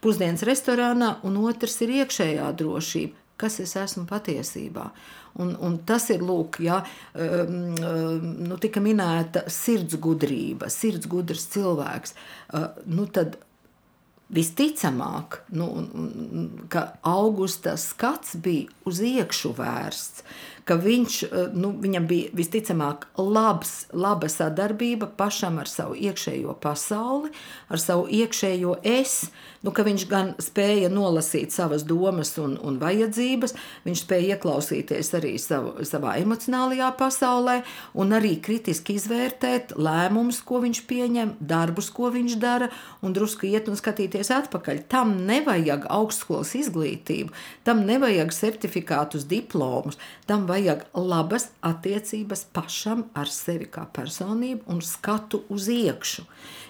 pusdienas restorānā, un otrs ir iekšējā drošība. Kas es esmu patiesībā? Un, un tas ir lūk, ja, um, um, nu, tika minēta sirds gudrība, sirds gudrs cilvēks. Uh, nu, tad Visticamāk, nu, ka augusta skats bija uz iekšu vērsts, ka viņš, eh, nu, viņam bija visticamāk labs, laba sadarbība pašam ar savu iekšējo pasauli, ar savu iekšējo es, nu, ka viņš gan spēja nolasīt savas domas un, un vajadzības, viņš spēja ieklausīties arī savu, savā emocionālajā pasaulē un arī kritiski izvērtēt lēmumus, ko viņš pieņem, darbus, ko viņš dara, un drusku iet un skatīties atpakaļ. Tam nevajag augstskolas izglītību, tam nevajag certifikātus, diplomus, tam vajag vajag labas attiecības pašam ar sevi kā personību un skatu uz iekšu.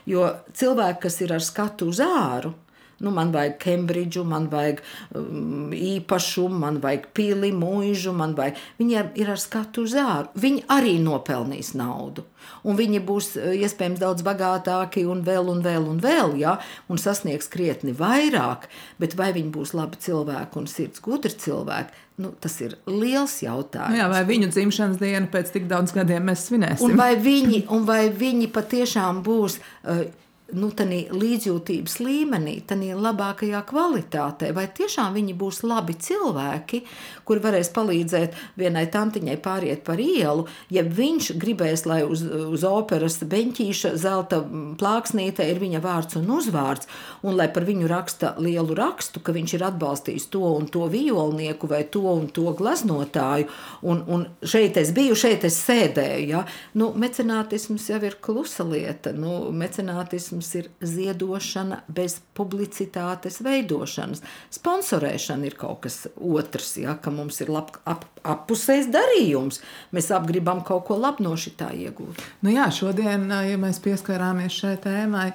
Jo cilvēki, kas ir ar skatu uz āru, Nu, man vajag Cambridge, man vajag um, īpašumu, man vajag pili, mūžu, man vajag. Viņi ir, ar skatu uz āru. Viņi arī nopelnīs naudu. Un viņi būs uh, iespējams daudz bagātāki un vēl, un vēl, un vēl, ja, un sasniegs krietni vairāk. Bet vai viņi būs labi cilvēki un sirds gudri cilvēki, Nu, tas ir liels jautājums. Nu jā, vai viņu dzimšanas dienu pēc tik daudz gadiem mēs svinēsim? Un vai viņi, un vai viņi patiešām būs uh, nu, līdzjūtības līmenī, tādā labākajā kvalitātē. Vai tiešām viņi būs labi cilvēki, kuri varēs palīdzēt vienai tantiņai pāriet par ielu, ja viņš gribēs, lai uz, uz operas beņķīša zelta plāksnīte ir viņa vārds un uzvārds, un lai par viņu raksta lielu rakstu, ka viņš ir atbalstījis to un to violnieku vai to un to gleznotāju, un, un šeit es biju, šeit es sēdēju. Ja? Nu, mecenātisms jau ir klusa lieta. Nu, mecenātisms mums ir ziedošana bez publicitātes veidošanas. Sponsorēšana ir kaut kas otrs, ja, ka mums ir lab, ap, appusējs darījums. Mēs apgribam kaut ko labu no šitā iegūt. Nu jā, šodien, ja mēs pieskarāmies šai tēmai,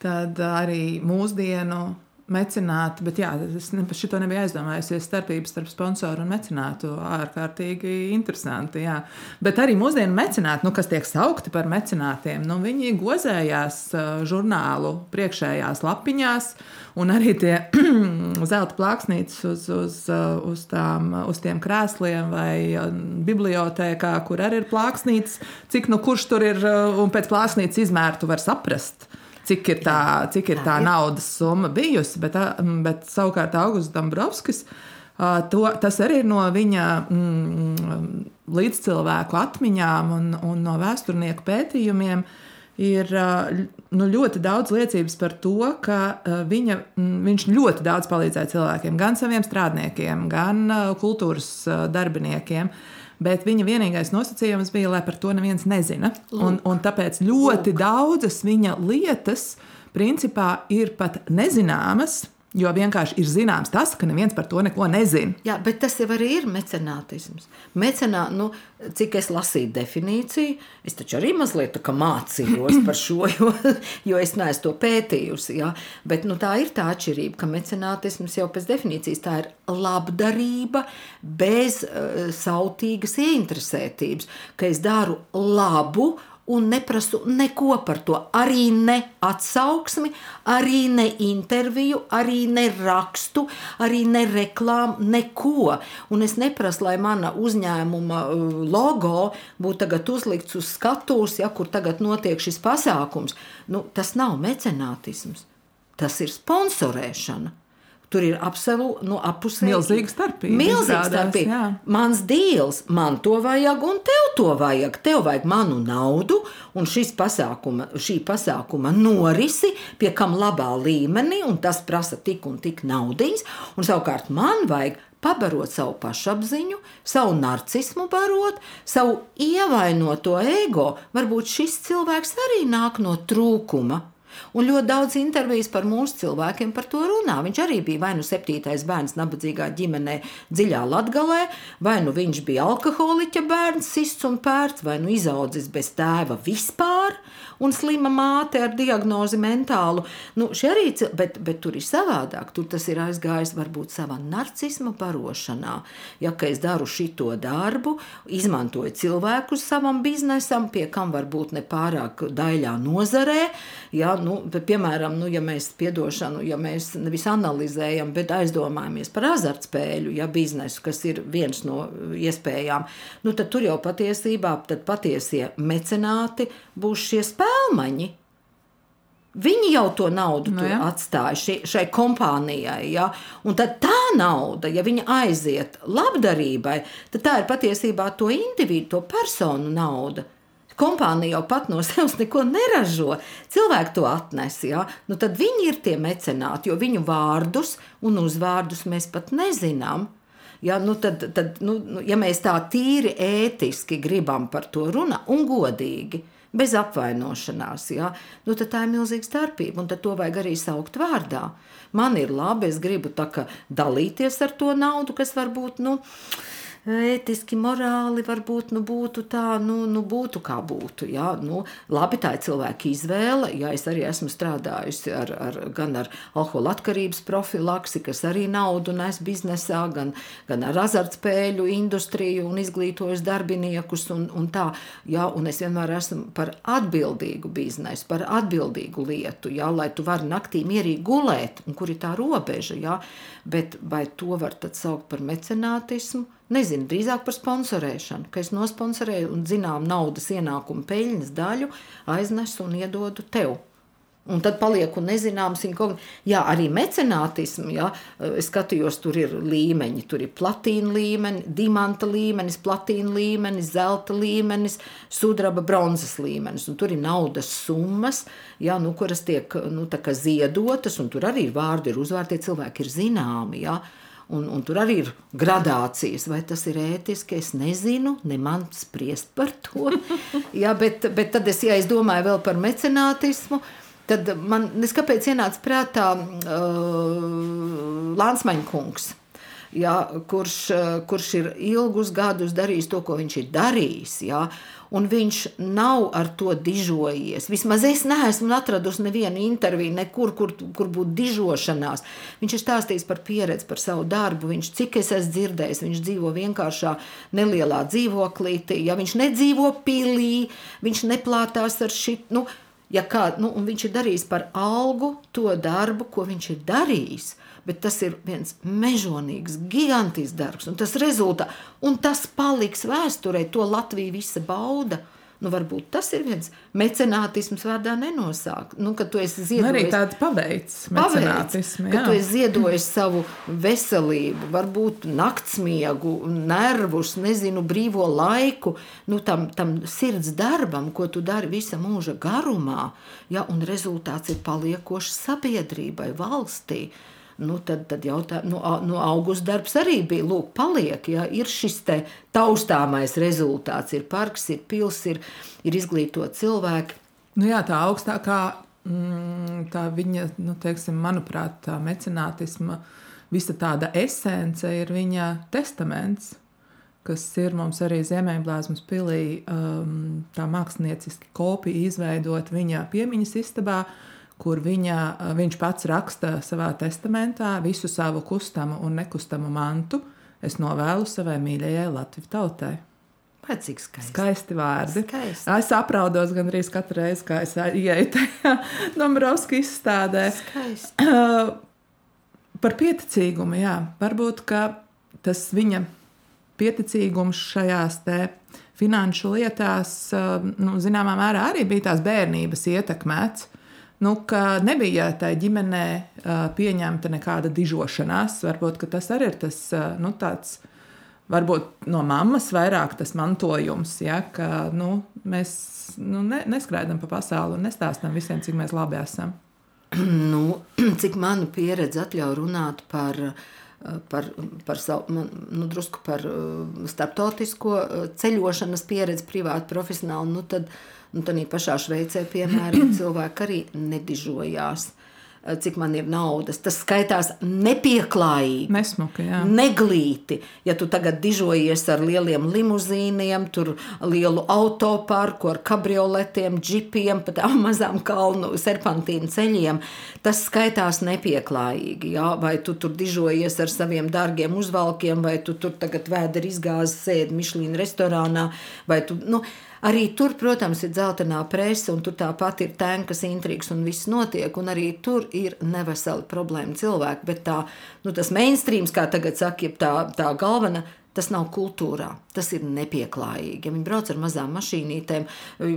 tad arī mūsdienu mecenāti, bet jā, es ne, par šo nebiju aizdomājusies. Starpības starp sponsoru un mecenātu ārkārtīgi interesanti. Jā. Bet arī mūsdienu mecenāti, nu, kas tiek saukti par mecenātiem, nu, viņi gozējās žurnālu priekšējās lapiņās, un arī tie *clears throat* zelta plāksnītes uz, uz, uz, tām, uz tiem krēsliem vai bibliotēkā, kur arī ir plāksnītes, cik nu kurš tur ir un pēc plāksnītes izmērtu var saprast cik ir tā, cik ir tā naudas summa bijusi. Bet, bet savukārt Augusts Dombrovskis. To, tas arī ir no viņa mm, līdzcilvēku atmiņām un, un no vēsturnieku pētījumiem. Ir nu, ļoti daudz liecības par to, ka viņa, viņš ļoti daudz palīdzēja cilvēkiem, gan saviem strādniekiem, gan kultūras darbiniekiem. Uh, bet viņa vienīgais nosacījums bija, lai par to neviens nezina. Un, un tāpēc ļoti Lūk. daudzas viņa lietas principā ir pat nezināmas. Jo vienkārši ir zināms tas, ka neviens par to neko nezina. Jā, bet tas jau arī ir mecenātisms. Mecenā, nu, cik es lasīju definīciju, es taču arī mazliet mācījos par šo, *laughs* jo, jo es neesmu to pētījusi. Ja? Bet nu, tā ir tā atšķirība, ka mecenātisms jau pēc definīcijas tā ir labdarība bez uh, sautīgas ieinteresētības, ka es daru labu un neprasu neko par to. Arī ne atsauksmi, arī ne interviju, arī ne rakstu, arī ne reklāmu, neko. Un es neprasu, lai mana uzņēmuma uh, logo būtu tagad uzlikts uz skatuves, ja kur tagad notiek šis pasākums. Nu, tas nav mecenātisms, tas ir sponsorēšana. Tur ir absolūti nu, apusēji. Milzīga starpība. Milzīga starpība. Mans dīls, man to vajag, un tev to vajag. Tev vajag manu naudu, un pasākuma, šī pasākuma norisi pie kam labā līmenī, un tas prasa tik un tik naudiņas. Un savukārt man vajag pabarot savu pašapziņu, savu narcismu barot, savu ievainoto ego. Varbūt šis cilvēks arī nāk no trūkuma Un ļoti daudz intervijas par mūsu cilvēkiem par to runā. Viņš arī bija vai nu septītais bērns nabadzīgā ģimenē, dziļā latgalē, vai nu viņš bija alkoholiķa bērns, sists un pērts, vai nu izaudzis bez tēva vispār, un slima māte ar diagnozi mentālu. Nu, arī, bet, bet tur ir savādāk. Tur tas ir aizgājis varbūt savā narcisma barošanā. Ja es daru šito darbu, izmantoju cilvēkus savam biznesam, pie kam varbūt ne pārāk daļā nozarē, ja, nu, piemēram, nu, ja mēs piedošanu, ja mēs nevis analizējam, bet aizdomājamies par azartspēļu, ja biznesu, kas ir viens no iespējām, nu, tad tur jau patiesībā patiesie mecenāti būs šie spēlmaņi. Viņi jau to naudu no, ja. atstāja šai, šai kompānijai. Ja? Un tad tā nauda, ja viņa aiziet labdarībai, tad tā ir patiesībā to individu, to personu nauda kompānija jau pat no sevis neko neražo. Cilvēki to atnes, ja? nu, tad viņi ir tie mecenāti, jo viņu vārdus un uzvārdus mēs pat nezinām. Ja, nu tad, tad, nu, nu, ja mēs tā tīri ētiski gribam par to runāt un godīgi, bez apvainošanās, ja, nu tā ir milzīga starpība, un to vajag arī saukt vārdā. Man ir labi, es gribu dalīties ar to naudu, kas varbūt. Nu, ētiski, morāli varbūt nu, būtu tā, nu, nu būtu kā būtu. Jā, nu, labi, tā ir cilvēka izvēle. Jā, es arī esmu strādājusi ar, ar, gan ar alkohola atkarības profilaksi, kas arī naudu nes biznesā, gan, gan ar azartspēļu industriju un izglītojusi darbiniekus. Un, un tā, jā, un es vienmēr esmu par atbildīgu biznesu, par atbildīgu lietu, jā, lai tu vari naktī mierīgi gulēt, un kur ir tā robeža. Jā, bet vai to var saukt par mecenātismu? Nezinu, drīzāk par sponsorēšanu, ka es nosponsorēju un zinām naudas ienākumu peļņas daļu, aiznesu un iedodu tev. Un tad palieku nezināms, viņa jā, arī mecenātismu. Jā, es skatījos, tur ir līmeņi. Tur ir platīna līmenis, dimanta līmenis, platīna līmenis, zelta līmenis, sudraba, bronzas līmenis. Un tur ir naudas summas, jā, nu, kuras tiek nu, ziedotas, un tur arī vārdi, ir uzvārdi, tie cilvēki ir zināmi. Jā. Un, un tur arī ir gradācijas, vai tas ir ētiski. Es nezinu, ne man spriest par to. *laughs* Jā, bet, bet tad es, ja es domāju vēl par mecenātismu, tad man neskapēc ienāca prātā uh, Lānsmaņa kungs. Ja, kurš, kurš ir ilgus gadus darījis to, ko viņš ir darījis. Ja, un viņš nav ar to dižojies. Vismaz es neesmu atradusi nevienu interviju, nekur, kur, kur būtu dižošanās. Viņš ir stāstījis par pieredzi, par savu darbu. Viņš, cik es esmu dzirdējis, viņš dzīvo vienkāršā nelielā dzīvoklītī. Ja viņš nedzīvo pilī, viņš neplātās ar šit. Nu, ja kā, nu, viņš ir darījis par algu to darbu, ko viņš ir darījis bet tas ir viens mežonīgs, gigantisks darbs, un tas rezultāts, un tas paliks vēsturē, to Latvija visa bauda. Nu, varbūt tas ir viens mecenātisms, vārdā nenosāk. Nu, kad tu esi ziedojis, arī tāds paveids, mecenātismu. Paveids, kad tu esi ziedojis savu veselību, varbūt naktsmiegu, nervus, nezinu, brīvo laiku, nu, tam, tam sirds darbam, ko tu dari visa mūža garumā, ja, un rezultāts ir paliekošs sabiedrībai, valstī. Nu, tad, tad jautājums, nu, nu, augusta darbs arī bija, lūk, paliek, ja ir šis taustāmais rezultāts, ir parks, ir pils, ir, ir izglītot cilvēki. Nu jā, tā augstākā, mm, tā viņa, nu, teiksim, manuprāt, tā mecenātisma, visa tāda esence ir viņa testaments, kas ir mums arī Ziemeļblāzmas pilī, um, tā mākslinieciski kopija izveidot viņa piemiņas istabā, uh, kur viņa, viņš pats raksta savā testamentā visu savu kustamu un nekustamu mantu. Es novēlu savai mīļajai Latvijas tautai. Pēc cik skaisti. skaisti vārdi. Skaisti. Es apraudos gandrīz katru reizi, kad es *laughs* ieeju tajā Dombrovska izstādē. Skaisti. Uh, par pieticīgumu, jā. Varbūt tas viņa pieticīgums šajās finanšu lietās, uh, nu, zināmā mērā arī bija tās bērnības ietekmēts nu, ka nebija tajā ģimenē pieņemta nekāda dižošanās. Varbūt tas arī ir tas nu, tāds. Varbūt no mammas vairāk tas mantojums, ja, ka nu, mēs nu, ne, neskraidām pa pasauli un nestāstām visiem, cik mēs labi esam. *clears throat* Nu, *clears throat* cik mana pieredze atļauj runāt par, par, par savu, nu, drusku par starptautisko ceļošanas pieredzi, privāti, profesionāli, nu, tad, uh, Nu, Tad pašā Šveicē, piemēram, *clears throat* cilvēki arī nedižojās. Eh, cik man ir naudas. Tas skaitās nepieklājīgi, Nesmuki, jā. neglīti. Ja tu tagad dižojies ar lieliem limuzīniem, tur lielu autoparku ar kabrioletiem, džipiem, pat tām mazām kalnu serpantīnu ceļiem, tas skaitās nepieklājīgi. Jā? Vai tu tur dižojies ar saviem dārgiem uzvalkiem, vai tu tur tagad vēderi izgāzi sēdi Mišlīna restorānā, vai tu, nu, Arī tur, protams, ir dzeltenā presa, un tur tāpat ir tankas intrigas, un viss notiek. Un arī tur ir neveseli problēma cilvēki. Bet tā, nu, tas mainstreams, kā tagad saka, tā, tā galvenā Tas nav kultūrā, tas ir nepieklājīgi. Ja viņi brauc ar mazām mašīnītēm,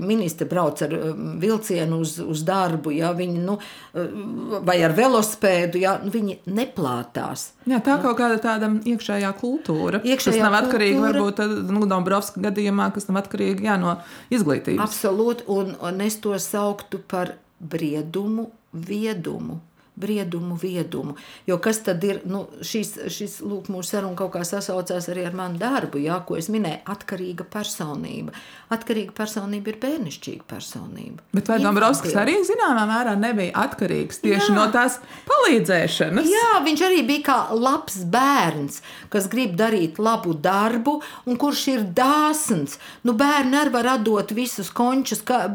ministri brauc ar um, vilcienu uz, uz darbu, ja viņi, nu, uh, vai ar velospēdu, ja nu, viņi neplātās. Jā, tā kaut kāda tāda iekšējā kultūra. Iekšējā kas nav atkarīga varbūt nu, no Brovska gadījumā, kas nav atkarīga jā, no izglītības. Absolūti, un, un es to sauktu par briedumu, viedumu briedumu, viedumu. Jo kas tad ir nu, šis, šis lūk, mūsu saruna kaut kā sasaucās arī ar manu darbu, jā, ko es minēju, atkarīga personība. Atkarīga personība ir bērnišķīga personība. Bet vai Dombrovskis arī zināmā mērā nebija atkarīgs tieši jā. no tās palīdzēšanas? Jā, viņš arī bija kā labs bērns, kas grib darīt labu darbu un kurš ir dāsns. Nu, bērni arī var atdot visus končus ka,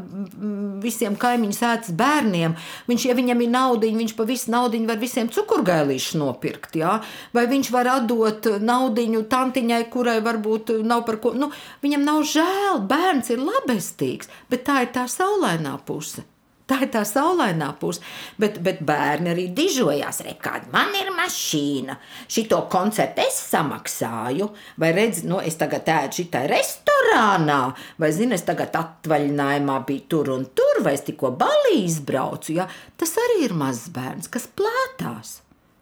visiem kaimiņu sētas bērniem. Viņš, ja viņam ir nauda, viņš pa visu naudu var visiem cukurgailīšus nopirkt. Ja? Vai viņš var atdot naudu tantiņai, kurai varbūt nav par ko. Nu, viņam nav žēl, bērns ir labestīgs, bet tā ir tā saulainā puse. Tā ir tā saulainā puse. Bet, bet bērni arī dižojās. Re, kāda man ir mašīna, šito koncertu es samaksāju. Vai redzi, nu, es tagad ēdu šitā restorānā, vai zini, es tagad atvaļinājumā biju tur un tur, vai es tikko balī izbraucu. Ja? Tas arī ir mazs bērns, kas plātās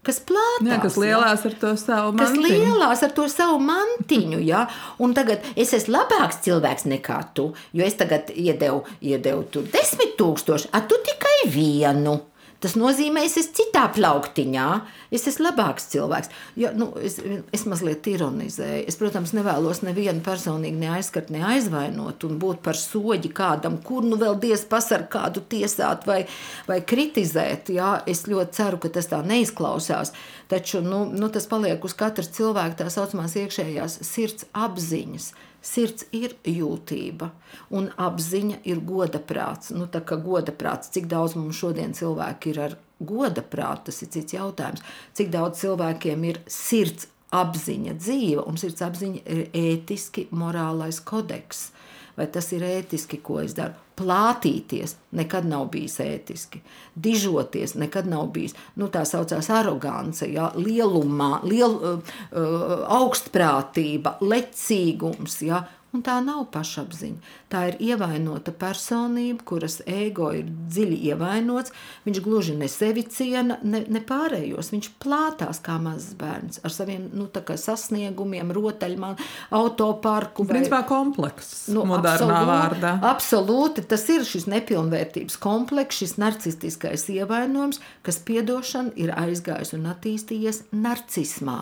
kas plātās. Jā, kas lielās ar to savu mantiņu. Kas lielās ar to savu mantiņu, jā. Un tagad es esmu labāks cilvēks nekā tu, jo es tagad iedevu, iedevu tur desmit tūkstoši, a tu tikai vienu. Tas nozīmē, es esmu citā plauktiņā, es esmu labāks cilvēks. Ja, nu, es, es mazliet ironizēju. Es, protams, nevēlos nevienu personīgi neaizskart, neaizvainot un būt par soģi kādam, kur nu vēl diez pasar kādu tiesāt vai, vai kritizēt. Jā. Es ļoti ceru, ka tas tā neizklausās. Taču nu, nu, tas paliek uz katras cilvēka tā saucamās iekšējās sirds apziņas. Sirds ir jūtība, un apziņa ir goda prāts. Nu, tā kā goda prāts, cik daudz mums šodien cilvēki ir ar goda prātu, tas ir cits jautājums. Cik daudz cilvēkiem ir sirds apziņa dzīve, un sirds apziņa ir ētiski morālais kodeks vai tas ir ētiski, ko es daru. Plātīties. Nekad nav bijis ētiski, dižoties. Nekad nav bijis. Nu, tā saucās arogance, ja, lielumā, liel, uh, uh, augstprātība, lecīgums. Ja, Un tā nav pašapziņa. Tā ir ievainota personība, kuras ego ir dziļi ievainots. Viņš gluži ne sevi ciena, ne, ne pārējos. Viņš plātās kā mazs bērns ar saviem nu, sasniegumiem, rotaļmānu, autoparku. Vai... Principā komplekss, nu, modernā absolūti, vārdā. Absolūti, tas ir šis nepilnvērtības komplekss, šis narcistiskais ievainojums, kas piedošana ir aizgājis un attīstījies narcismā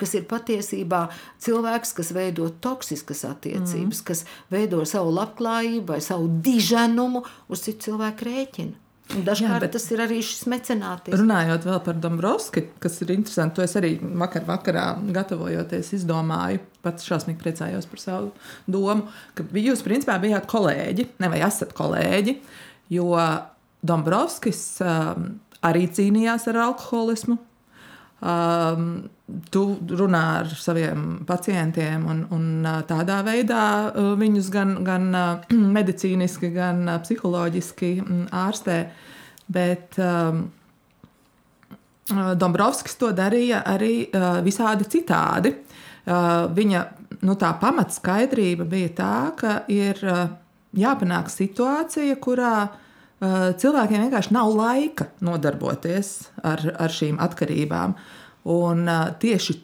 kas ir patiesībā cilvēks, kas veido toksiskas attiecības, mm. kas veido savu labklājību vai savu diženumu uz citu cilvēku rēķinu. Un dažkārt Jā, bet tas ir arī šis mecenātis. Runājot vēl par Dombrovski, kas ir interesanti, to es arī vakar vakarā gatavojoties izdomāju, pats šausmīgi priecājos par savu domu, ka jūs principā bijāt kolēģi, ne vai esat kolēģi, jo Dombrovskis um, arī cīnījās ar alkoholismu, um, tu runā ar saviem pacientiem un, un tādā veidā viņus gan, gan *clears throat* medicīniski, gan psiholoģiski ārstē. Bet um, Dombrovskis to darīja arī uh, visādi citādi. Uh, viņa nu, pamatskaidrība bija tā, ka ir uh, jāpanāk situācija, kurā uh, cilvēkiem vienkārši nav laika nodarboties ar, ar šīm atkarībām. Uh, Un tieši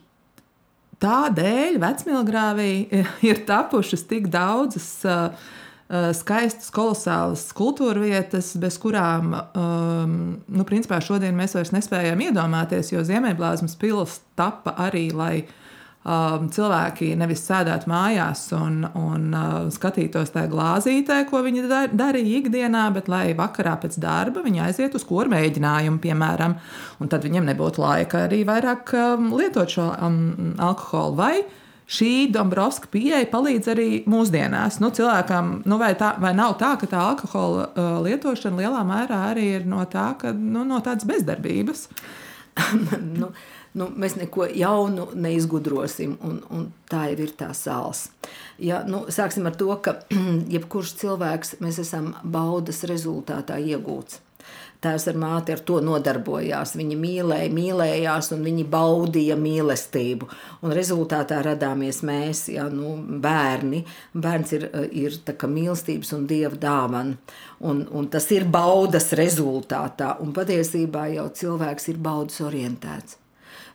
tādēļ vecmīlgrāvī *laughs* ir tapušas tik daudzas skaistas, kolosālas kultūra vietas, bez kurām, um, nu, principā šodien mēs vairs nespējam iedomāties, jo Ziemeļblāzmas pils tapa arī, lai um, cilvēki nevis sēdētu mājās un, un uh, skatītos tajā glāzītē, ko viņi dar, darīja ikdienā, bet lai vakarā pēc darba viņi aiziet uz koru mēģinājumu, piemēram, un tad viņiem nebūtu laika arī vairāk um, lietot šo um, alkoholu. Vai šī Dombrovska pieeja palīdz arī mūsdienās. Nu, cilvēkam, nu, vai, tā, vai nav tā, ka tā alkohola uh, lietošana lielā mērā arī ir no, tā, ka, nu, no tādas bezdarbības? *laughs* nu, nu, mēs neko jaunu neizgudrosim, un, un tā jau ir tā sāls. Ja, nu, sāksim ar to, ka *clears throat* jebkurš cilvēks mēs esam baudas rezultātā iegūts. Tēvs ar māti ar to nodarbojās. Viņi mīlēja, mīlējās, un viņi baudīja mīlestību. Un rezultātā radāmies mēs, ja, nu, bērni. Bērns ir, ir mīlestības un dieva dāvana. Un, un tas ir baudas rezultātā. Un patiesībā jau cilvēks ir baudas orientēts.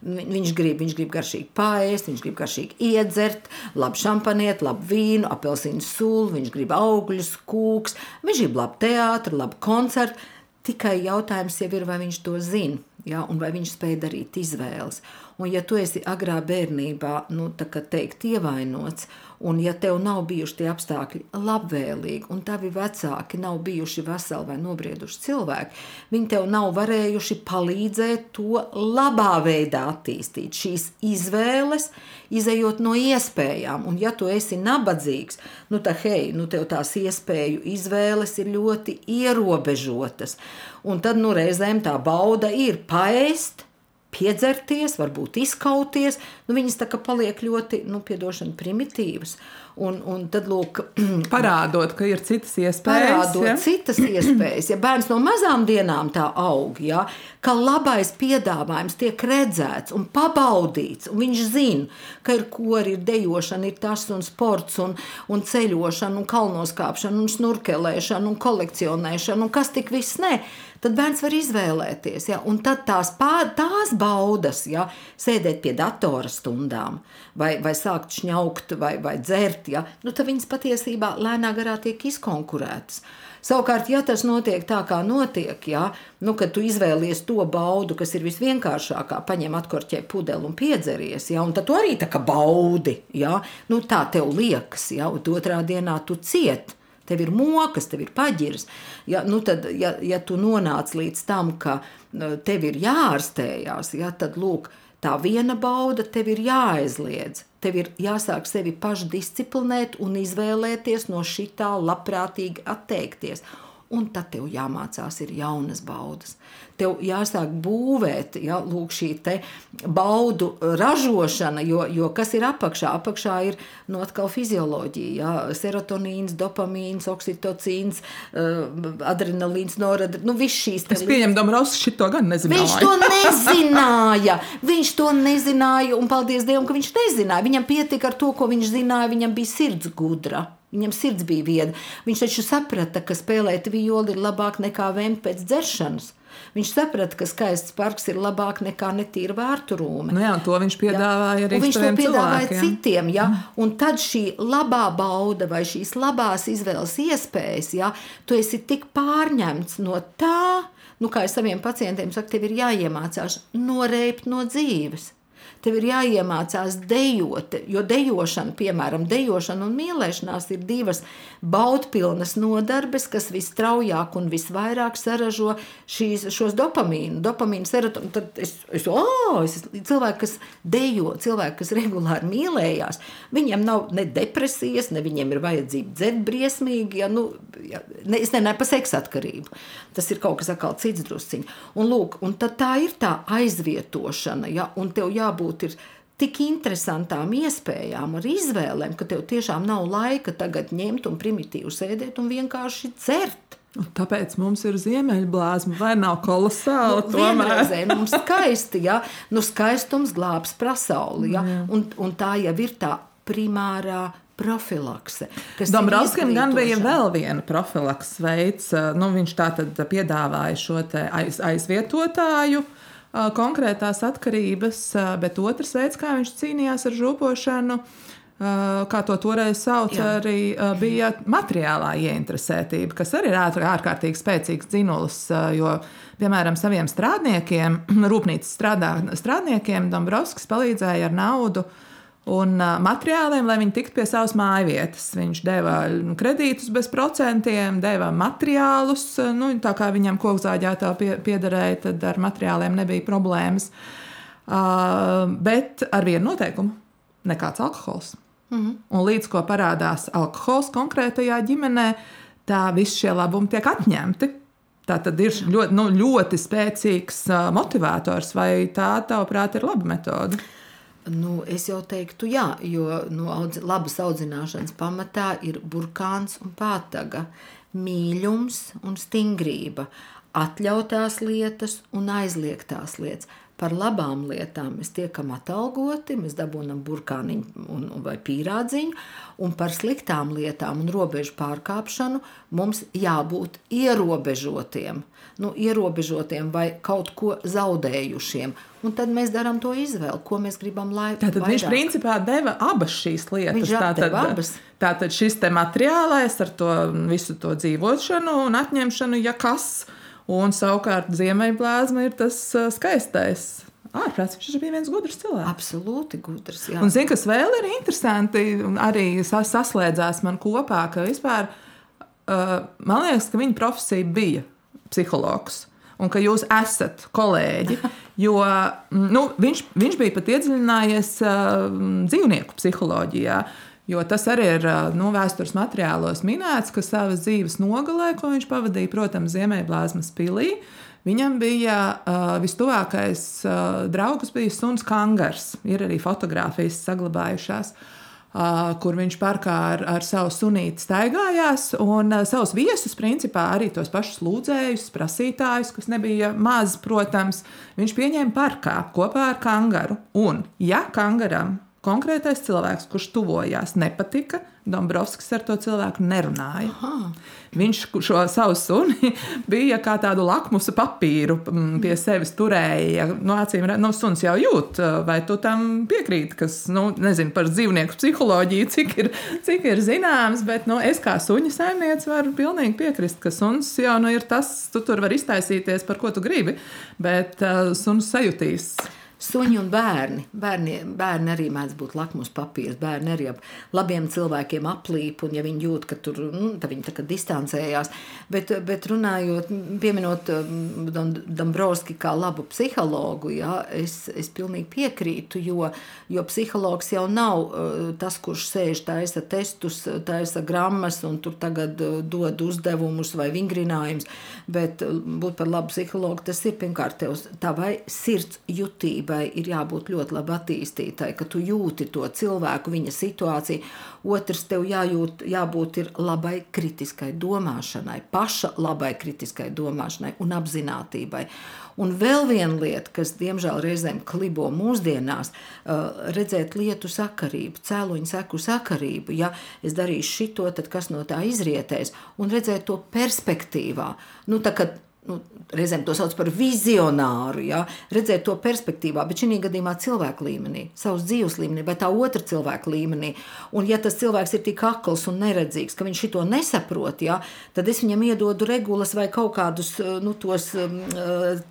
Viņš grib, viņš grib garšīgi pāriest, viņš grib garšīgi iedzert, labu šampanieti, labu vīnu, apelsīnu sulu, viņš grib augļus, kūks, viņš grib labu teātru, labu koncertu. Tikai jautājums jau ir, vai viņš to zina, ja, un vai viņš spēj darīt izvēles. Un, ja tu esi agrā bērnībā, nu, tā kā teikt, ievainots, un ja tev nav bijuši tie apstākļi labvēlīgi, un tavi vecāki nav bijuši veseli vai nobrieduši cilvēki, viņi tev nav varējuši palīdzēt to labā veidā attīstīt šīs izvēles, izējot no iespējām. Un, ja tu esi nabadzīgs, nu, tad, hei, nu, tev tās iespēju izvēles ir ļoti ierobežotas. Un tad, nu, reizēm tā bauda ir paēst, piedzerties, varbūt izkauties. Nu, viņas tā kā paliek ļoti, nu, piedošana, primitīvas. Un, un tad, lūk, *clears throat* parādot, ka ir citas iespējas. Parādot ja? citas iespējas. Ja bērns no mazām dienām tā aug, ja, ka labais piedāvājums tiek redzēts un pabaudīts, un viņš zina, ka ir kori, ir dejošana, ir tas un sports, un, un ceļošana, un kalnoskāpšana, un snurkelēšana, un kolekcionēšana, un kas tik viss ne tad bērns var izvēlēties. Ja? Un tad tās, pār, tās baudas, ja? sēdēt pie datora stundām, vai, vai sākt šņaukt, vai, vai dzert, ja? nu, tad viņas patiesībā lēnā garā tiek izkonkurētas. Savukārt, ja tas notiek tā, kā notiek, ja, nu, kad tu izvēlies to baudu, kas ir visvienkāršākā, paņem atkorķē pudeli un piedzeries, ja, un tad tu arī tā kā baudi, ja, nu, tā tev liekas, ja, un otrā dienā tu cieti. Tev ir mokas, tev ir paģirs. Ja, nu tad, ja, ja tu nonāc līdz tam, ka nu, tev ir jāārstējās, ja, tad lūk, tā viena bauda tev ir jāaizliedz. Tev ir jāsāk sevi pašdisciplinēt un izvēlēties no šī tā labprātīgi atteikties. Un tad tev jāmācās ir jaunas baudas tev jāsāk būvēt ja, lūk, šī baudu ražošana, jo, jo kas ir apakšā? Apakšā ir nu, atkal fizioloģija, ja, serotonīns, dopamīns, oksitocīns, uh, adrenalīns, noradrenalīns. Nu, viss šīs lietas. Es pieņemu, Dombrovskis šito gan nezināja. Viņš to nezināja. viņš to nezināja, un paldies Dievam, ka viņš nezināja. Viņam pietika ar to, ko viņš zināja, viņam bija sirds gudra. Viņam sirds bija vieda. Viņš taču saprata, ka spēlēt violi ir labāk nekā vēmt pēc dzeršanas. Viņš saprata, ka skaists parks ir labāk nekā netīra vērtu rūme. Nu jā, to viņš piedāvāja jā. arī viņš to piedāvāja cilvēkiem. citiem. Ja? Un tad šī labā bauda vai šīs labās izvēles iespējas, ja? tu esi tik pārņemts no tā, nu, kā es saviem pacientiem saku, tev ir jāiemācās noreipt no dzīves. Tev ir jāiemācās dejot, jo dejošana, piemēram, dejošana un mīlēšanās ir divas baudpilnas nodarbes, kas visstraujāk un visvairāk saražo šīs, šos dopamīnu, dopamīnu serotoninu. Tad es, es, oh, es cilvēki, kas dejo, cilvēki, kas regulāri mīlējās, viņiem nav ne depresijas, ne viņiem ir vajadzība dzert briesmīgi, ja, nu, ja, ne, es nenāju pa seksa atkarību. Tas ir kaut kas cits drusciņi. Un lūk, un tā ir tā aizvietošana, ja, un tev jābūt jābūt ir tik interesantām iespējām, ar izvēlēm, ka tev tiešām nav laika tagad ņemt un primitīvi sēdēt un vienkārši dzert. Un tāpēc mums ir ziemeļblāzma, vai nav kolosāli? Nu, vienreizē mums skaisti, ja? nu, skaistums glābs pasauli. Ja? Un, un tā jau ir tā primārā profilakse. Dombrovskim gan bija vēl viena profilakses veids. Nu, viņš tā tad piedāvāja šo aiz, aizvietotāju konkrētās atkarības, bet otrs veids, kā viņš cīnījās ar žūpošanu, kā to toreiz sauca, Jā. arī bija materiālā ieinteresētība, kas arī ir ārkārtīgi spēcīgs dzinulis. Jo, piemēram, saviem strādniekiem, *clears throat* rūpnīcas strādā, strādniekiem Dombrovskis palīdzēja ar naudu un uh, materiāliem, lai viņi tiktu pie savas mājvietas. Viņš deva kredītus bez procentiem, deva materiālus. Nu, tā kā viņam kokzāģētā pie, piederēja, tad ar materiāliem nebija problēmas. Uh, bet ar vienu noteikumu - nekāds alkohols. Mm -hmm. Un līdz ko parādās alkohols konkrētajā ģimenē, tā visi šie labumi tiek atņemti. Tā tad ir ļoti, nu, ļoti spēcīgs motivators, vai tā, tavuprāt, ir laba metode? Nu, es jau teiktu, jā, jo nu, audz, labas audzināšanas pamatā ir burkāns un pātaga, mīlums un stingrība, atļautās lietas un aizliegtās lietas. Par labām lietām mēs tiekam atalgoti, mēs dabūjam burkāniņu un, vai pīrādziņu, un par sliktām lietām un robežu pārkāpšanu mums jābūt ierobežotiem. Nu, ierobežotiem vai kaut ko zaudējušiem. Un tad mēs darām to izvēli, ko mēs gribam, lai tātad vairāk. viņš principā deva abas šīs lietas. Viņš tātad, abas. tātad šis te materiālais ar to visu to dzīvošanu un atņemšanu, ja kas Un savukārt ziemeļblāzma ir tas skaistais. Ārprāts, viņš bija viens gudrs cilvēks. Absolūti gudrs. Jā. Un zinu, kas vēl ir interesanti, arī sas saslēdzās man kopā, ka vispār uh, man liekas, ka viņa profesija bija psihologs. Un ka jūs esat kolēģi, *laughs* jo nu, viņš, viņš bija pat iedziļinājies uh, dzīvnieku psiholoģijā. Uh, Jo tas arī ir nu, vēstures materiālos minēts, ka savas dzīves nogalē, ko viņš pavadīja, protams, Ziemeļblāzmas pilī. Viņam bija uh, vistuvākais uh, draugs, bija suns Kangars. Ir arī fotografijas saglabājušās, uh, kur viņš parkā ar, ar savu sunīti staigājās. Un savus viesus, principā, arī tos pašus lūdzējus, prasītājus, kas nebija maz, protams, viņš pieņēma parkā kopā ar Kangaru. Un, ja Kangaram konkrētais cilvēks, kurš tuvojās, nepatika. Dombrovskis ar to cilvēku nerunāja. Aha. Viņš šo savu suni *laughs* bija kā tādu lakmusa papīru mm, pie sevis turēja. No acīm redzot, nu, suns jau jūt, vai tu tam piekrīti, kas, nu, nezinu par dzīvnieku psiholoģiju, *laughs* cik ir, cik ir zināms, bet nu, es kā suņa saimniece varu pilnīgi piekrist, ka suns jau nu, ir tas, tu tur var iztaisīties, par ko tu gribi, bet uh, suns sajutīs. Suņi un bērni. bērni. Bērni arī mēdz būt lakmus papīrs. Bērni arī ap labiem cilvēkiem aplīp, un ja viņi jūt, ka tur nu, viņi tā kā distancējās. Bet, bet runājot, pieminot um, Dombrovski kā labu psihologu, jā, es, es pilnīgi piekrītu, jo, jo psihologs jau nav uh, tas, kurš sēž taisa testus, taisa grammas un tur tagad uh, dod uzdevumus vai vingrinājumus, bet uh, būt par labu psihologu tas ir pirmkārt tev tavai sirds jutība uzvedībai ir jābūt ļoti labi attīstītai, ka tu jūti to cilvēku, viņa situāciju. Otrs, tev jājūt, jābūt labai kritiskai domāšanai, paša labai kritiskai domāšanai un apziņotībai. Un vēl viena lieta, kas diemžēl reizēm klibo mūsdienās, uh, redzēt lietu sakarību, cēloņu seku sakarību. Ja es darīšu šito, tad kas no tā izrietēs? Un redzēt to perspektīvā. Nu, tā, nu, reizēm to sauc par vizionāru, ja? redzēt to perspektīvā, bet šī gadījumā cilvēka līmenī, savas dzīves līmenī, vai tā otra cilvēka līmenī. Un, ja tas cilvēks ir tik akls un neredzīgs, ka viņš to nesaprot, ja? tad es viņam iedodu regulas vai kaut kādus nu, tos um,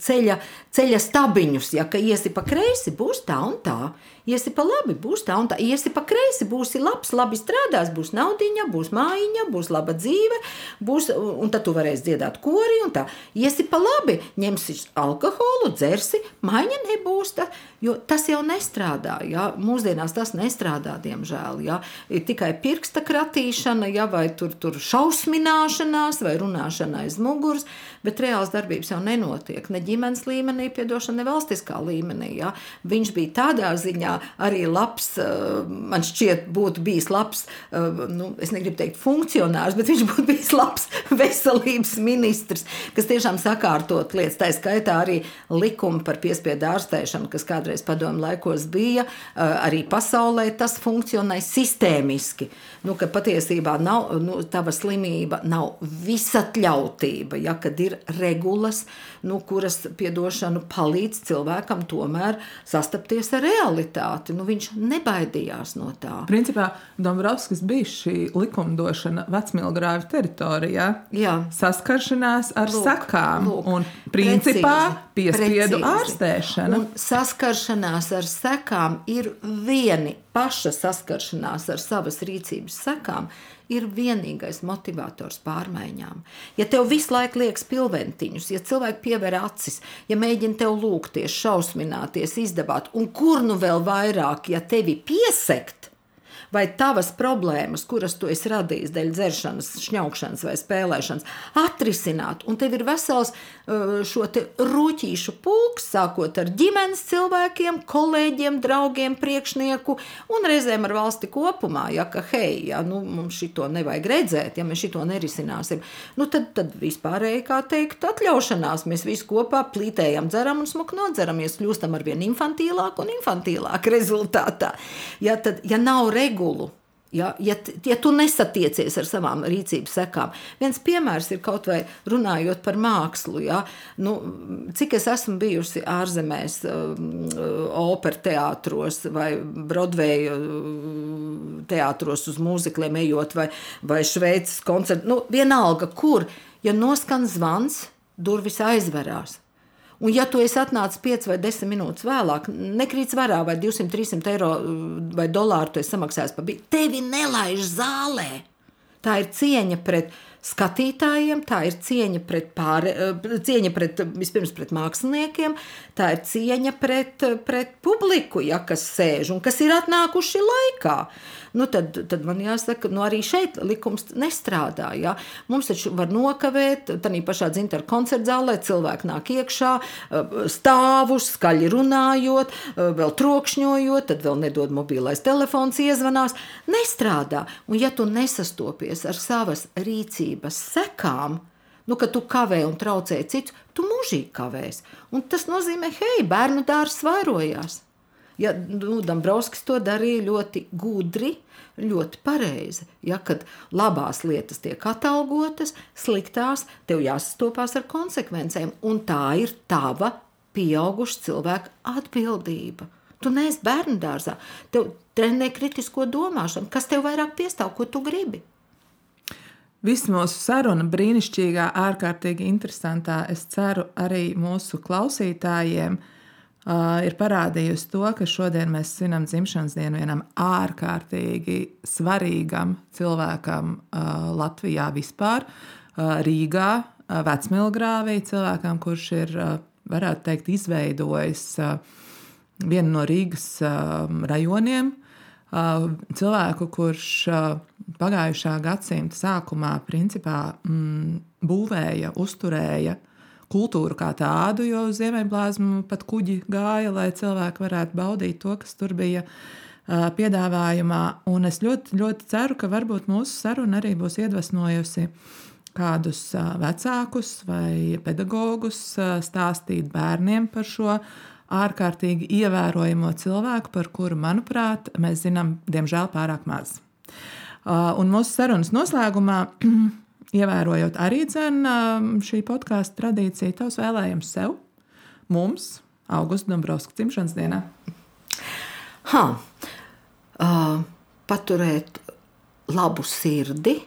ceļa, ceļa stabiņus, ja? ka iesi pa kreisi, būs tā un tā. Iesi pa labi, būs tā un tā. Iesi pa kreisi, būsi labs, labi strādās, būs naudiņa, būs mājiņa, būs laba dzīve, būs, un tad tu varēsi dziedāt kori un tā. Iesi pa labi, ņemsi alkoholu, dzersi, mājiņa nebūs tā, jo tas jau nestrādā. Ja? Mūsdienās tas nestrādā, diemžēl. Ja? Ir tikai pirksta kratīšana, ja? vai tur, tur šausmināšanās, vai runāšana aiz muguras, bet reāls darbības jau nenotiek. Ne ģimenes līmenī, piedošana, ne valstiskā līmenī. Ja? Viņš bija tādā ziņā arī labs, eh, man šķiet, būtu bijis labs, eh, nu, es negribu teikt funkcionārs, bet viņš *laughs* būtu bijis labs veselības ministrs, kas tiešām sakārtot lietas. Tā skaitā arī likumi par piespiedu ārstēšanu, kas kādreiz padomu laikos bija, eh, arī pasaulē tas funkcionē sistēmiski. Nu, ka patiesībā nav, nu, tava slimība nav visatļautība, ja, kad ir regulas, nu, kuras, piedošanu, palīdz cilvēkam tomēr sastapties ar realitāti realitāti. Nu, viņš nebaidījās no tā. Principā Dombrovskis bija šī likumdošana vecmilgrāva teritorijā. Jā. Saskaršanās ar Lūk. sakām. Lūk, un principā precīzi, piespiedu precīzi. ārstēšana. Un saskaršanās ar sekām ir vieni paša saskaršanās ar savas rīcības sekām. Ir vienīgais motivators pārmaiņām. Ja tev visu laiku liekas pilventiņus, ja cilvēki pievēr acis, ja mēģina tev lūgties, šausmināties, izdabāt, un kur nu vēl vairāk, ja tevi piesekt, vai tavas problēmas, kuras tu esi radījis dēļ dzeršanas, šņaukšanas vai spēlēšanas, atrisināt. Un tev ir vesels uh, šo rūtīšu pulks, sākot ar ģimenes cilvēkiem, kolēģiem, draugiem, priekšnieku un reizēm ar valsti kopumā. Ja, ka, hei, ja, nu, mums šito nevajag redzēt, ja mēs šito nerisināsim, nu, tad, tad vispārēji, kā teikt, atļaušanās mēs visi kopā plītējam, dzeram un smuku nodzeramies, kļūstam ar vien infantīlāk un infantīlāk rezultātā. Ja, tad, ja nav regula, regulu. Ja, ja, ja tu nesatiecies ar savām rīcības sekām, viens piemērs ir kaut vai runājot par mākslu. Ja, nu, cik es esmu bijusi ārzemēs, um, opera teātros vai Broadway uh, teātros uz mūzikliem ejot, vai, vai Šveices koncertu, nu, vienalga, kur, ja noskan zvans, durvis aizverās. Un, ja tu esi atnācis 5 vai 10 minūtes vēlāk, nekrīt svarā, vai 200, 300 eiro vai dolāru tu esi samaksājis par biļeti, tevi nelaiž zālē. Tā ir cieņa pret skatītājiem, tā ir cieņa pret, pār, cieņa pret, vispirms pret māksliniekiem, tā ir cieņa pret, pret publiku, ja, kas sēž un kas ir atnākuši laikā nu tad, tad man jāsaka, nu arī šeit likums nestrādā. Ja? Mums taču var nokavēt, tādā pašā dzintara koncerta zālē cilvēki nāk iekšā, stāvus, skaļi runājot, vēl trokšņojot, tad vēl nedod mobilais telefons iezvanās. Nestrādā. Un ja tu nesastopies ar savas rīcības sekām, nu, ka tu kavē un traucē citus, tu mūžīgi kavēsi. Un tas nozīmē, hei, bērnu dārsts vairojās. Ja, nu, Dabrovskis to darīja ļoti gudri, ļoti pareizi. Ja, kad labās lietas tiek atalgotas, sliktās tev jāsastopās ar konsekvencēm, un tā ir tava pieauguša cilvēka atbildība. Tu neesi bērnu dārzā, tev trenē kritisko domāšanu, kas tev vairāk piestāv, ko tu gribi. Viss mūsu saruna brīnišķīgā, ārkārtīgi interesantā. Es ceru arī mūsu klausītājiem, uh, ir parādījusi to, ka šodien mēs svinam dzimšanas dienu vienam ārkārtīgi svarīgam cilvēkam uh, Latvijā vispār, uh, Rīgā, uh, Vecmilgrāvī, cilvēkam, kurš ir, uh, varētu teikt, izveidojis uh, vienu no Rīgas uh, rajoniem, uh, cilvēku, kurš uh, pagājušā gadsimta sākumā principā mm, būvēja, uzturēja uh, kultūru kā tādu, jo uz ziemeļblāzmu pat kuģi gāja, lai cilvēki varētu baudīt to, kas tur bija piedāvājumā. Un es ļoti, ļoti ceru, ka varbūt mūsu saruna arī būs iedvesmojusi kādus vecākus vai pedagogus stāstīt bērniem par šo ārkārtīgi ievērojamo cilvēku, par kuru, manuprāt, mēs zinām, diemžēl, pārāk maz. Un mūsu sarunas noslēgumā *clears throat* ievērojot arī dzen, um, šī podkāstu tradīciju, tavs vēlējums sev, mums, Augusta Dombrovska dzimšanas dienā? Ha, uh, paturēt labu sirdi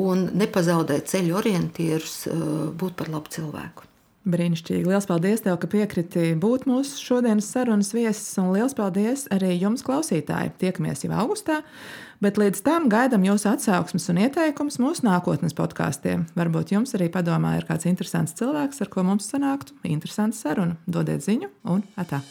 un nepazaudēt ceļu orientierus, uh, būt par labu cilvēku. Brīnišķīgi. Lielas paldies, tev, ka piekriti būt mūsu šodienas sarunas viesis, un liels paldies arī jums, klausītāji. Tiekamies jau augustā, bet līdz tam gaidām jūsu atsauksmes un ieteikumus mūsu nākotnes podkāstiem. Varbūt jums arī padomā ir kāds interesants cilvēks, ar ko mums sanāktu interesanta saruna. Dodiet ziņu un atā!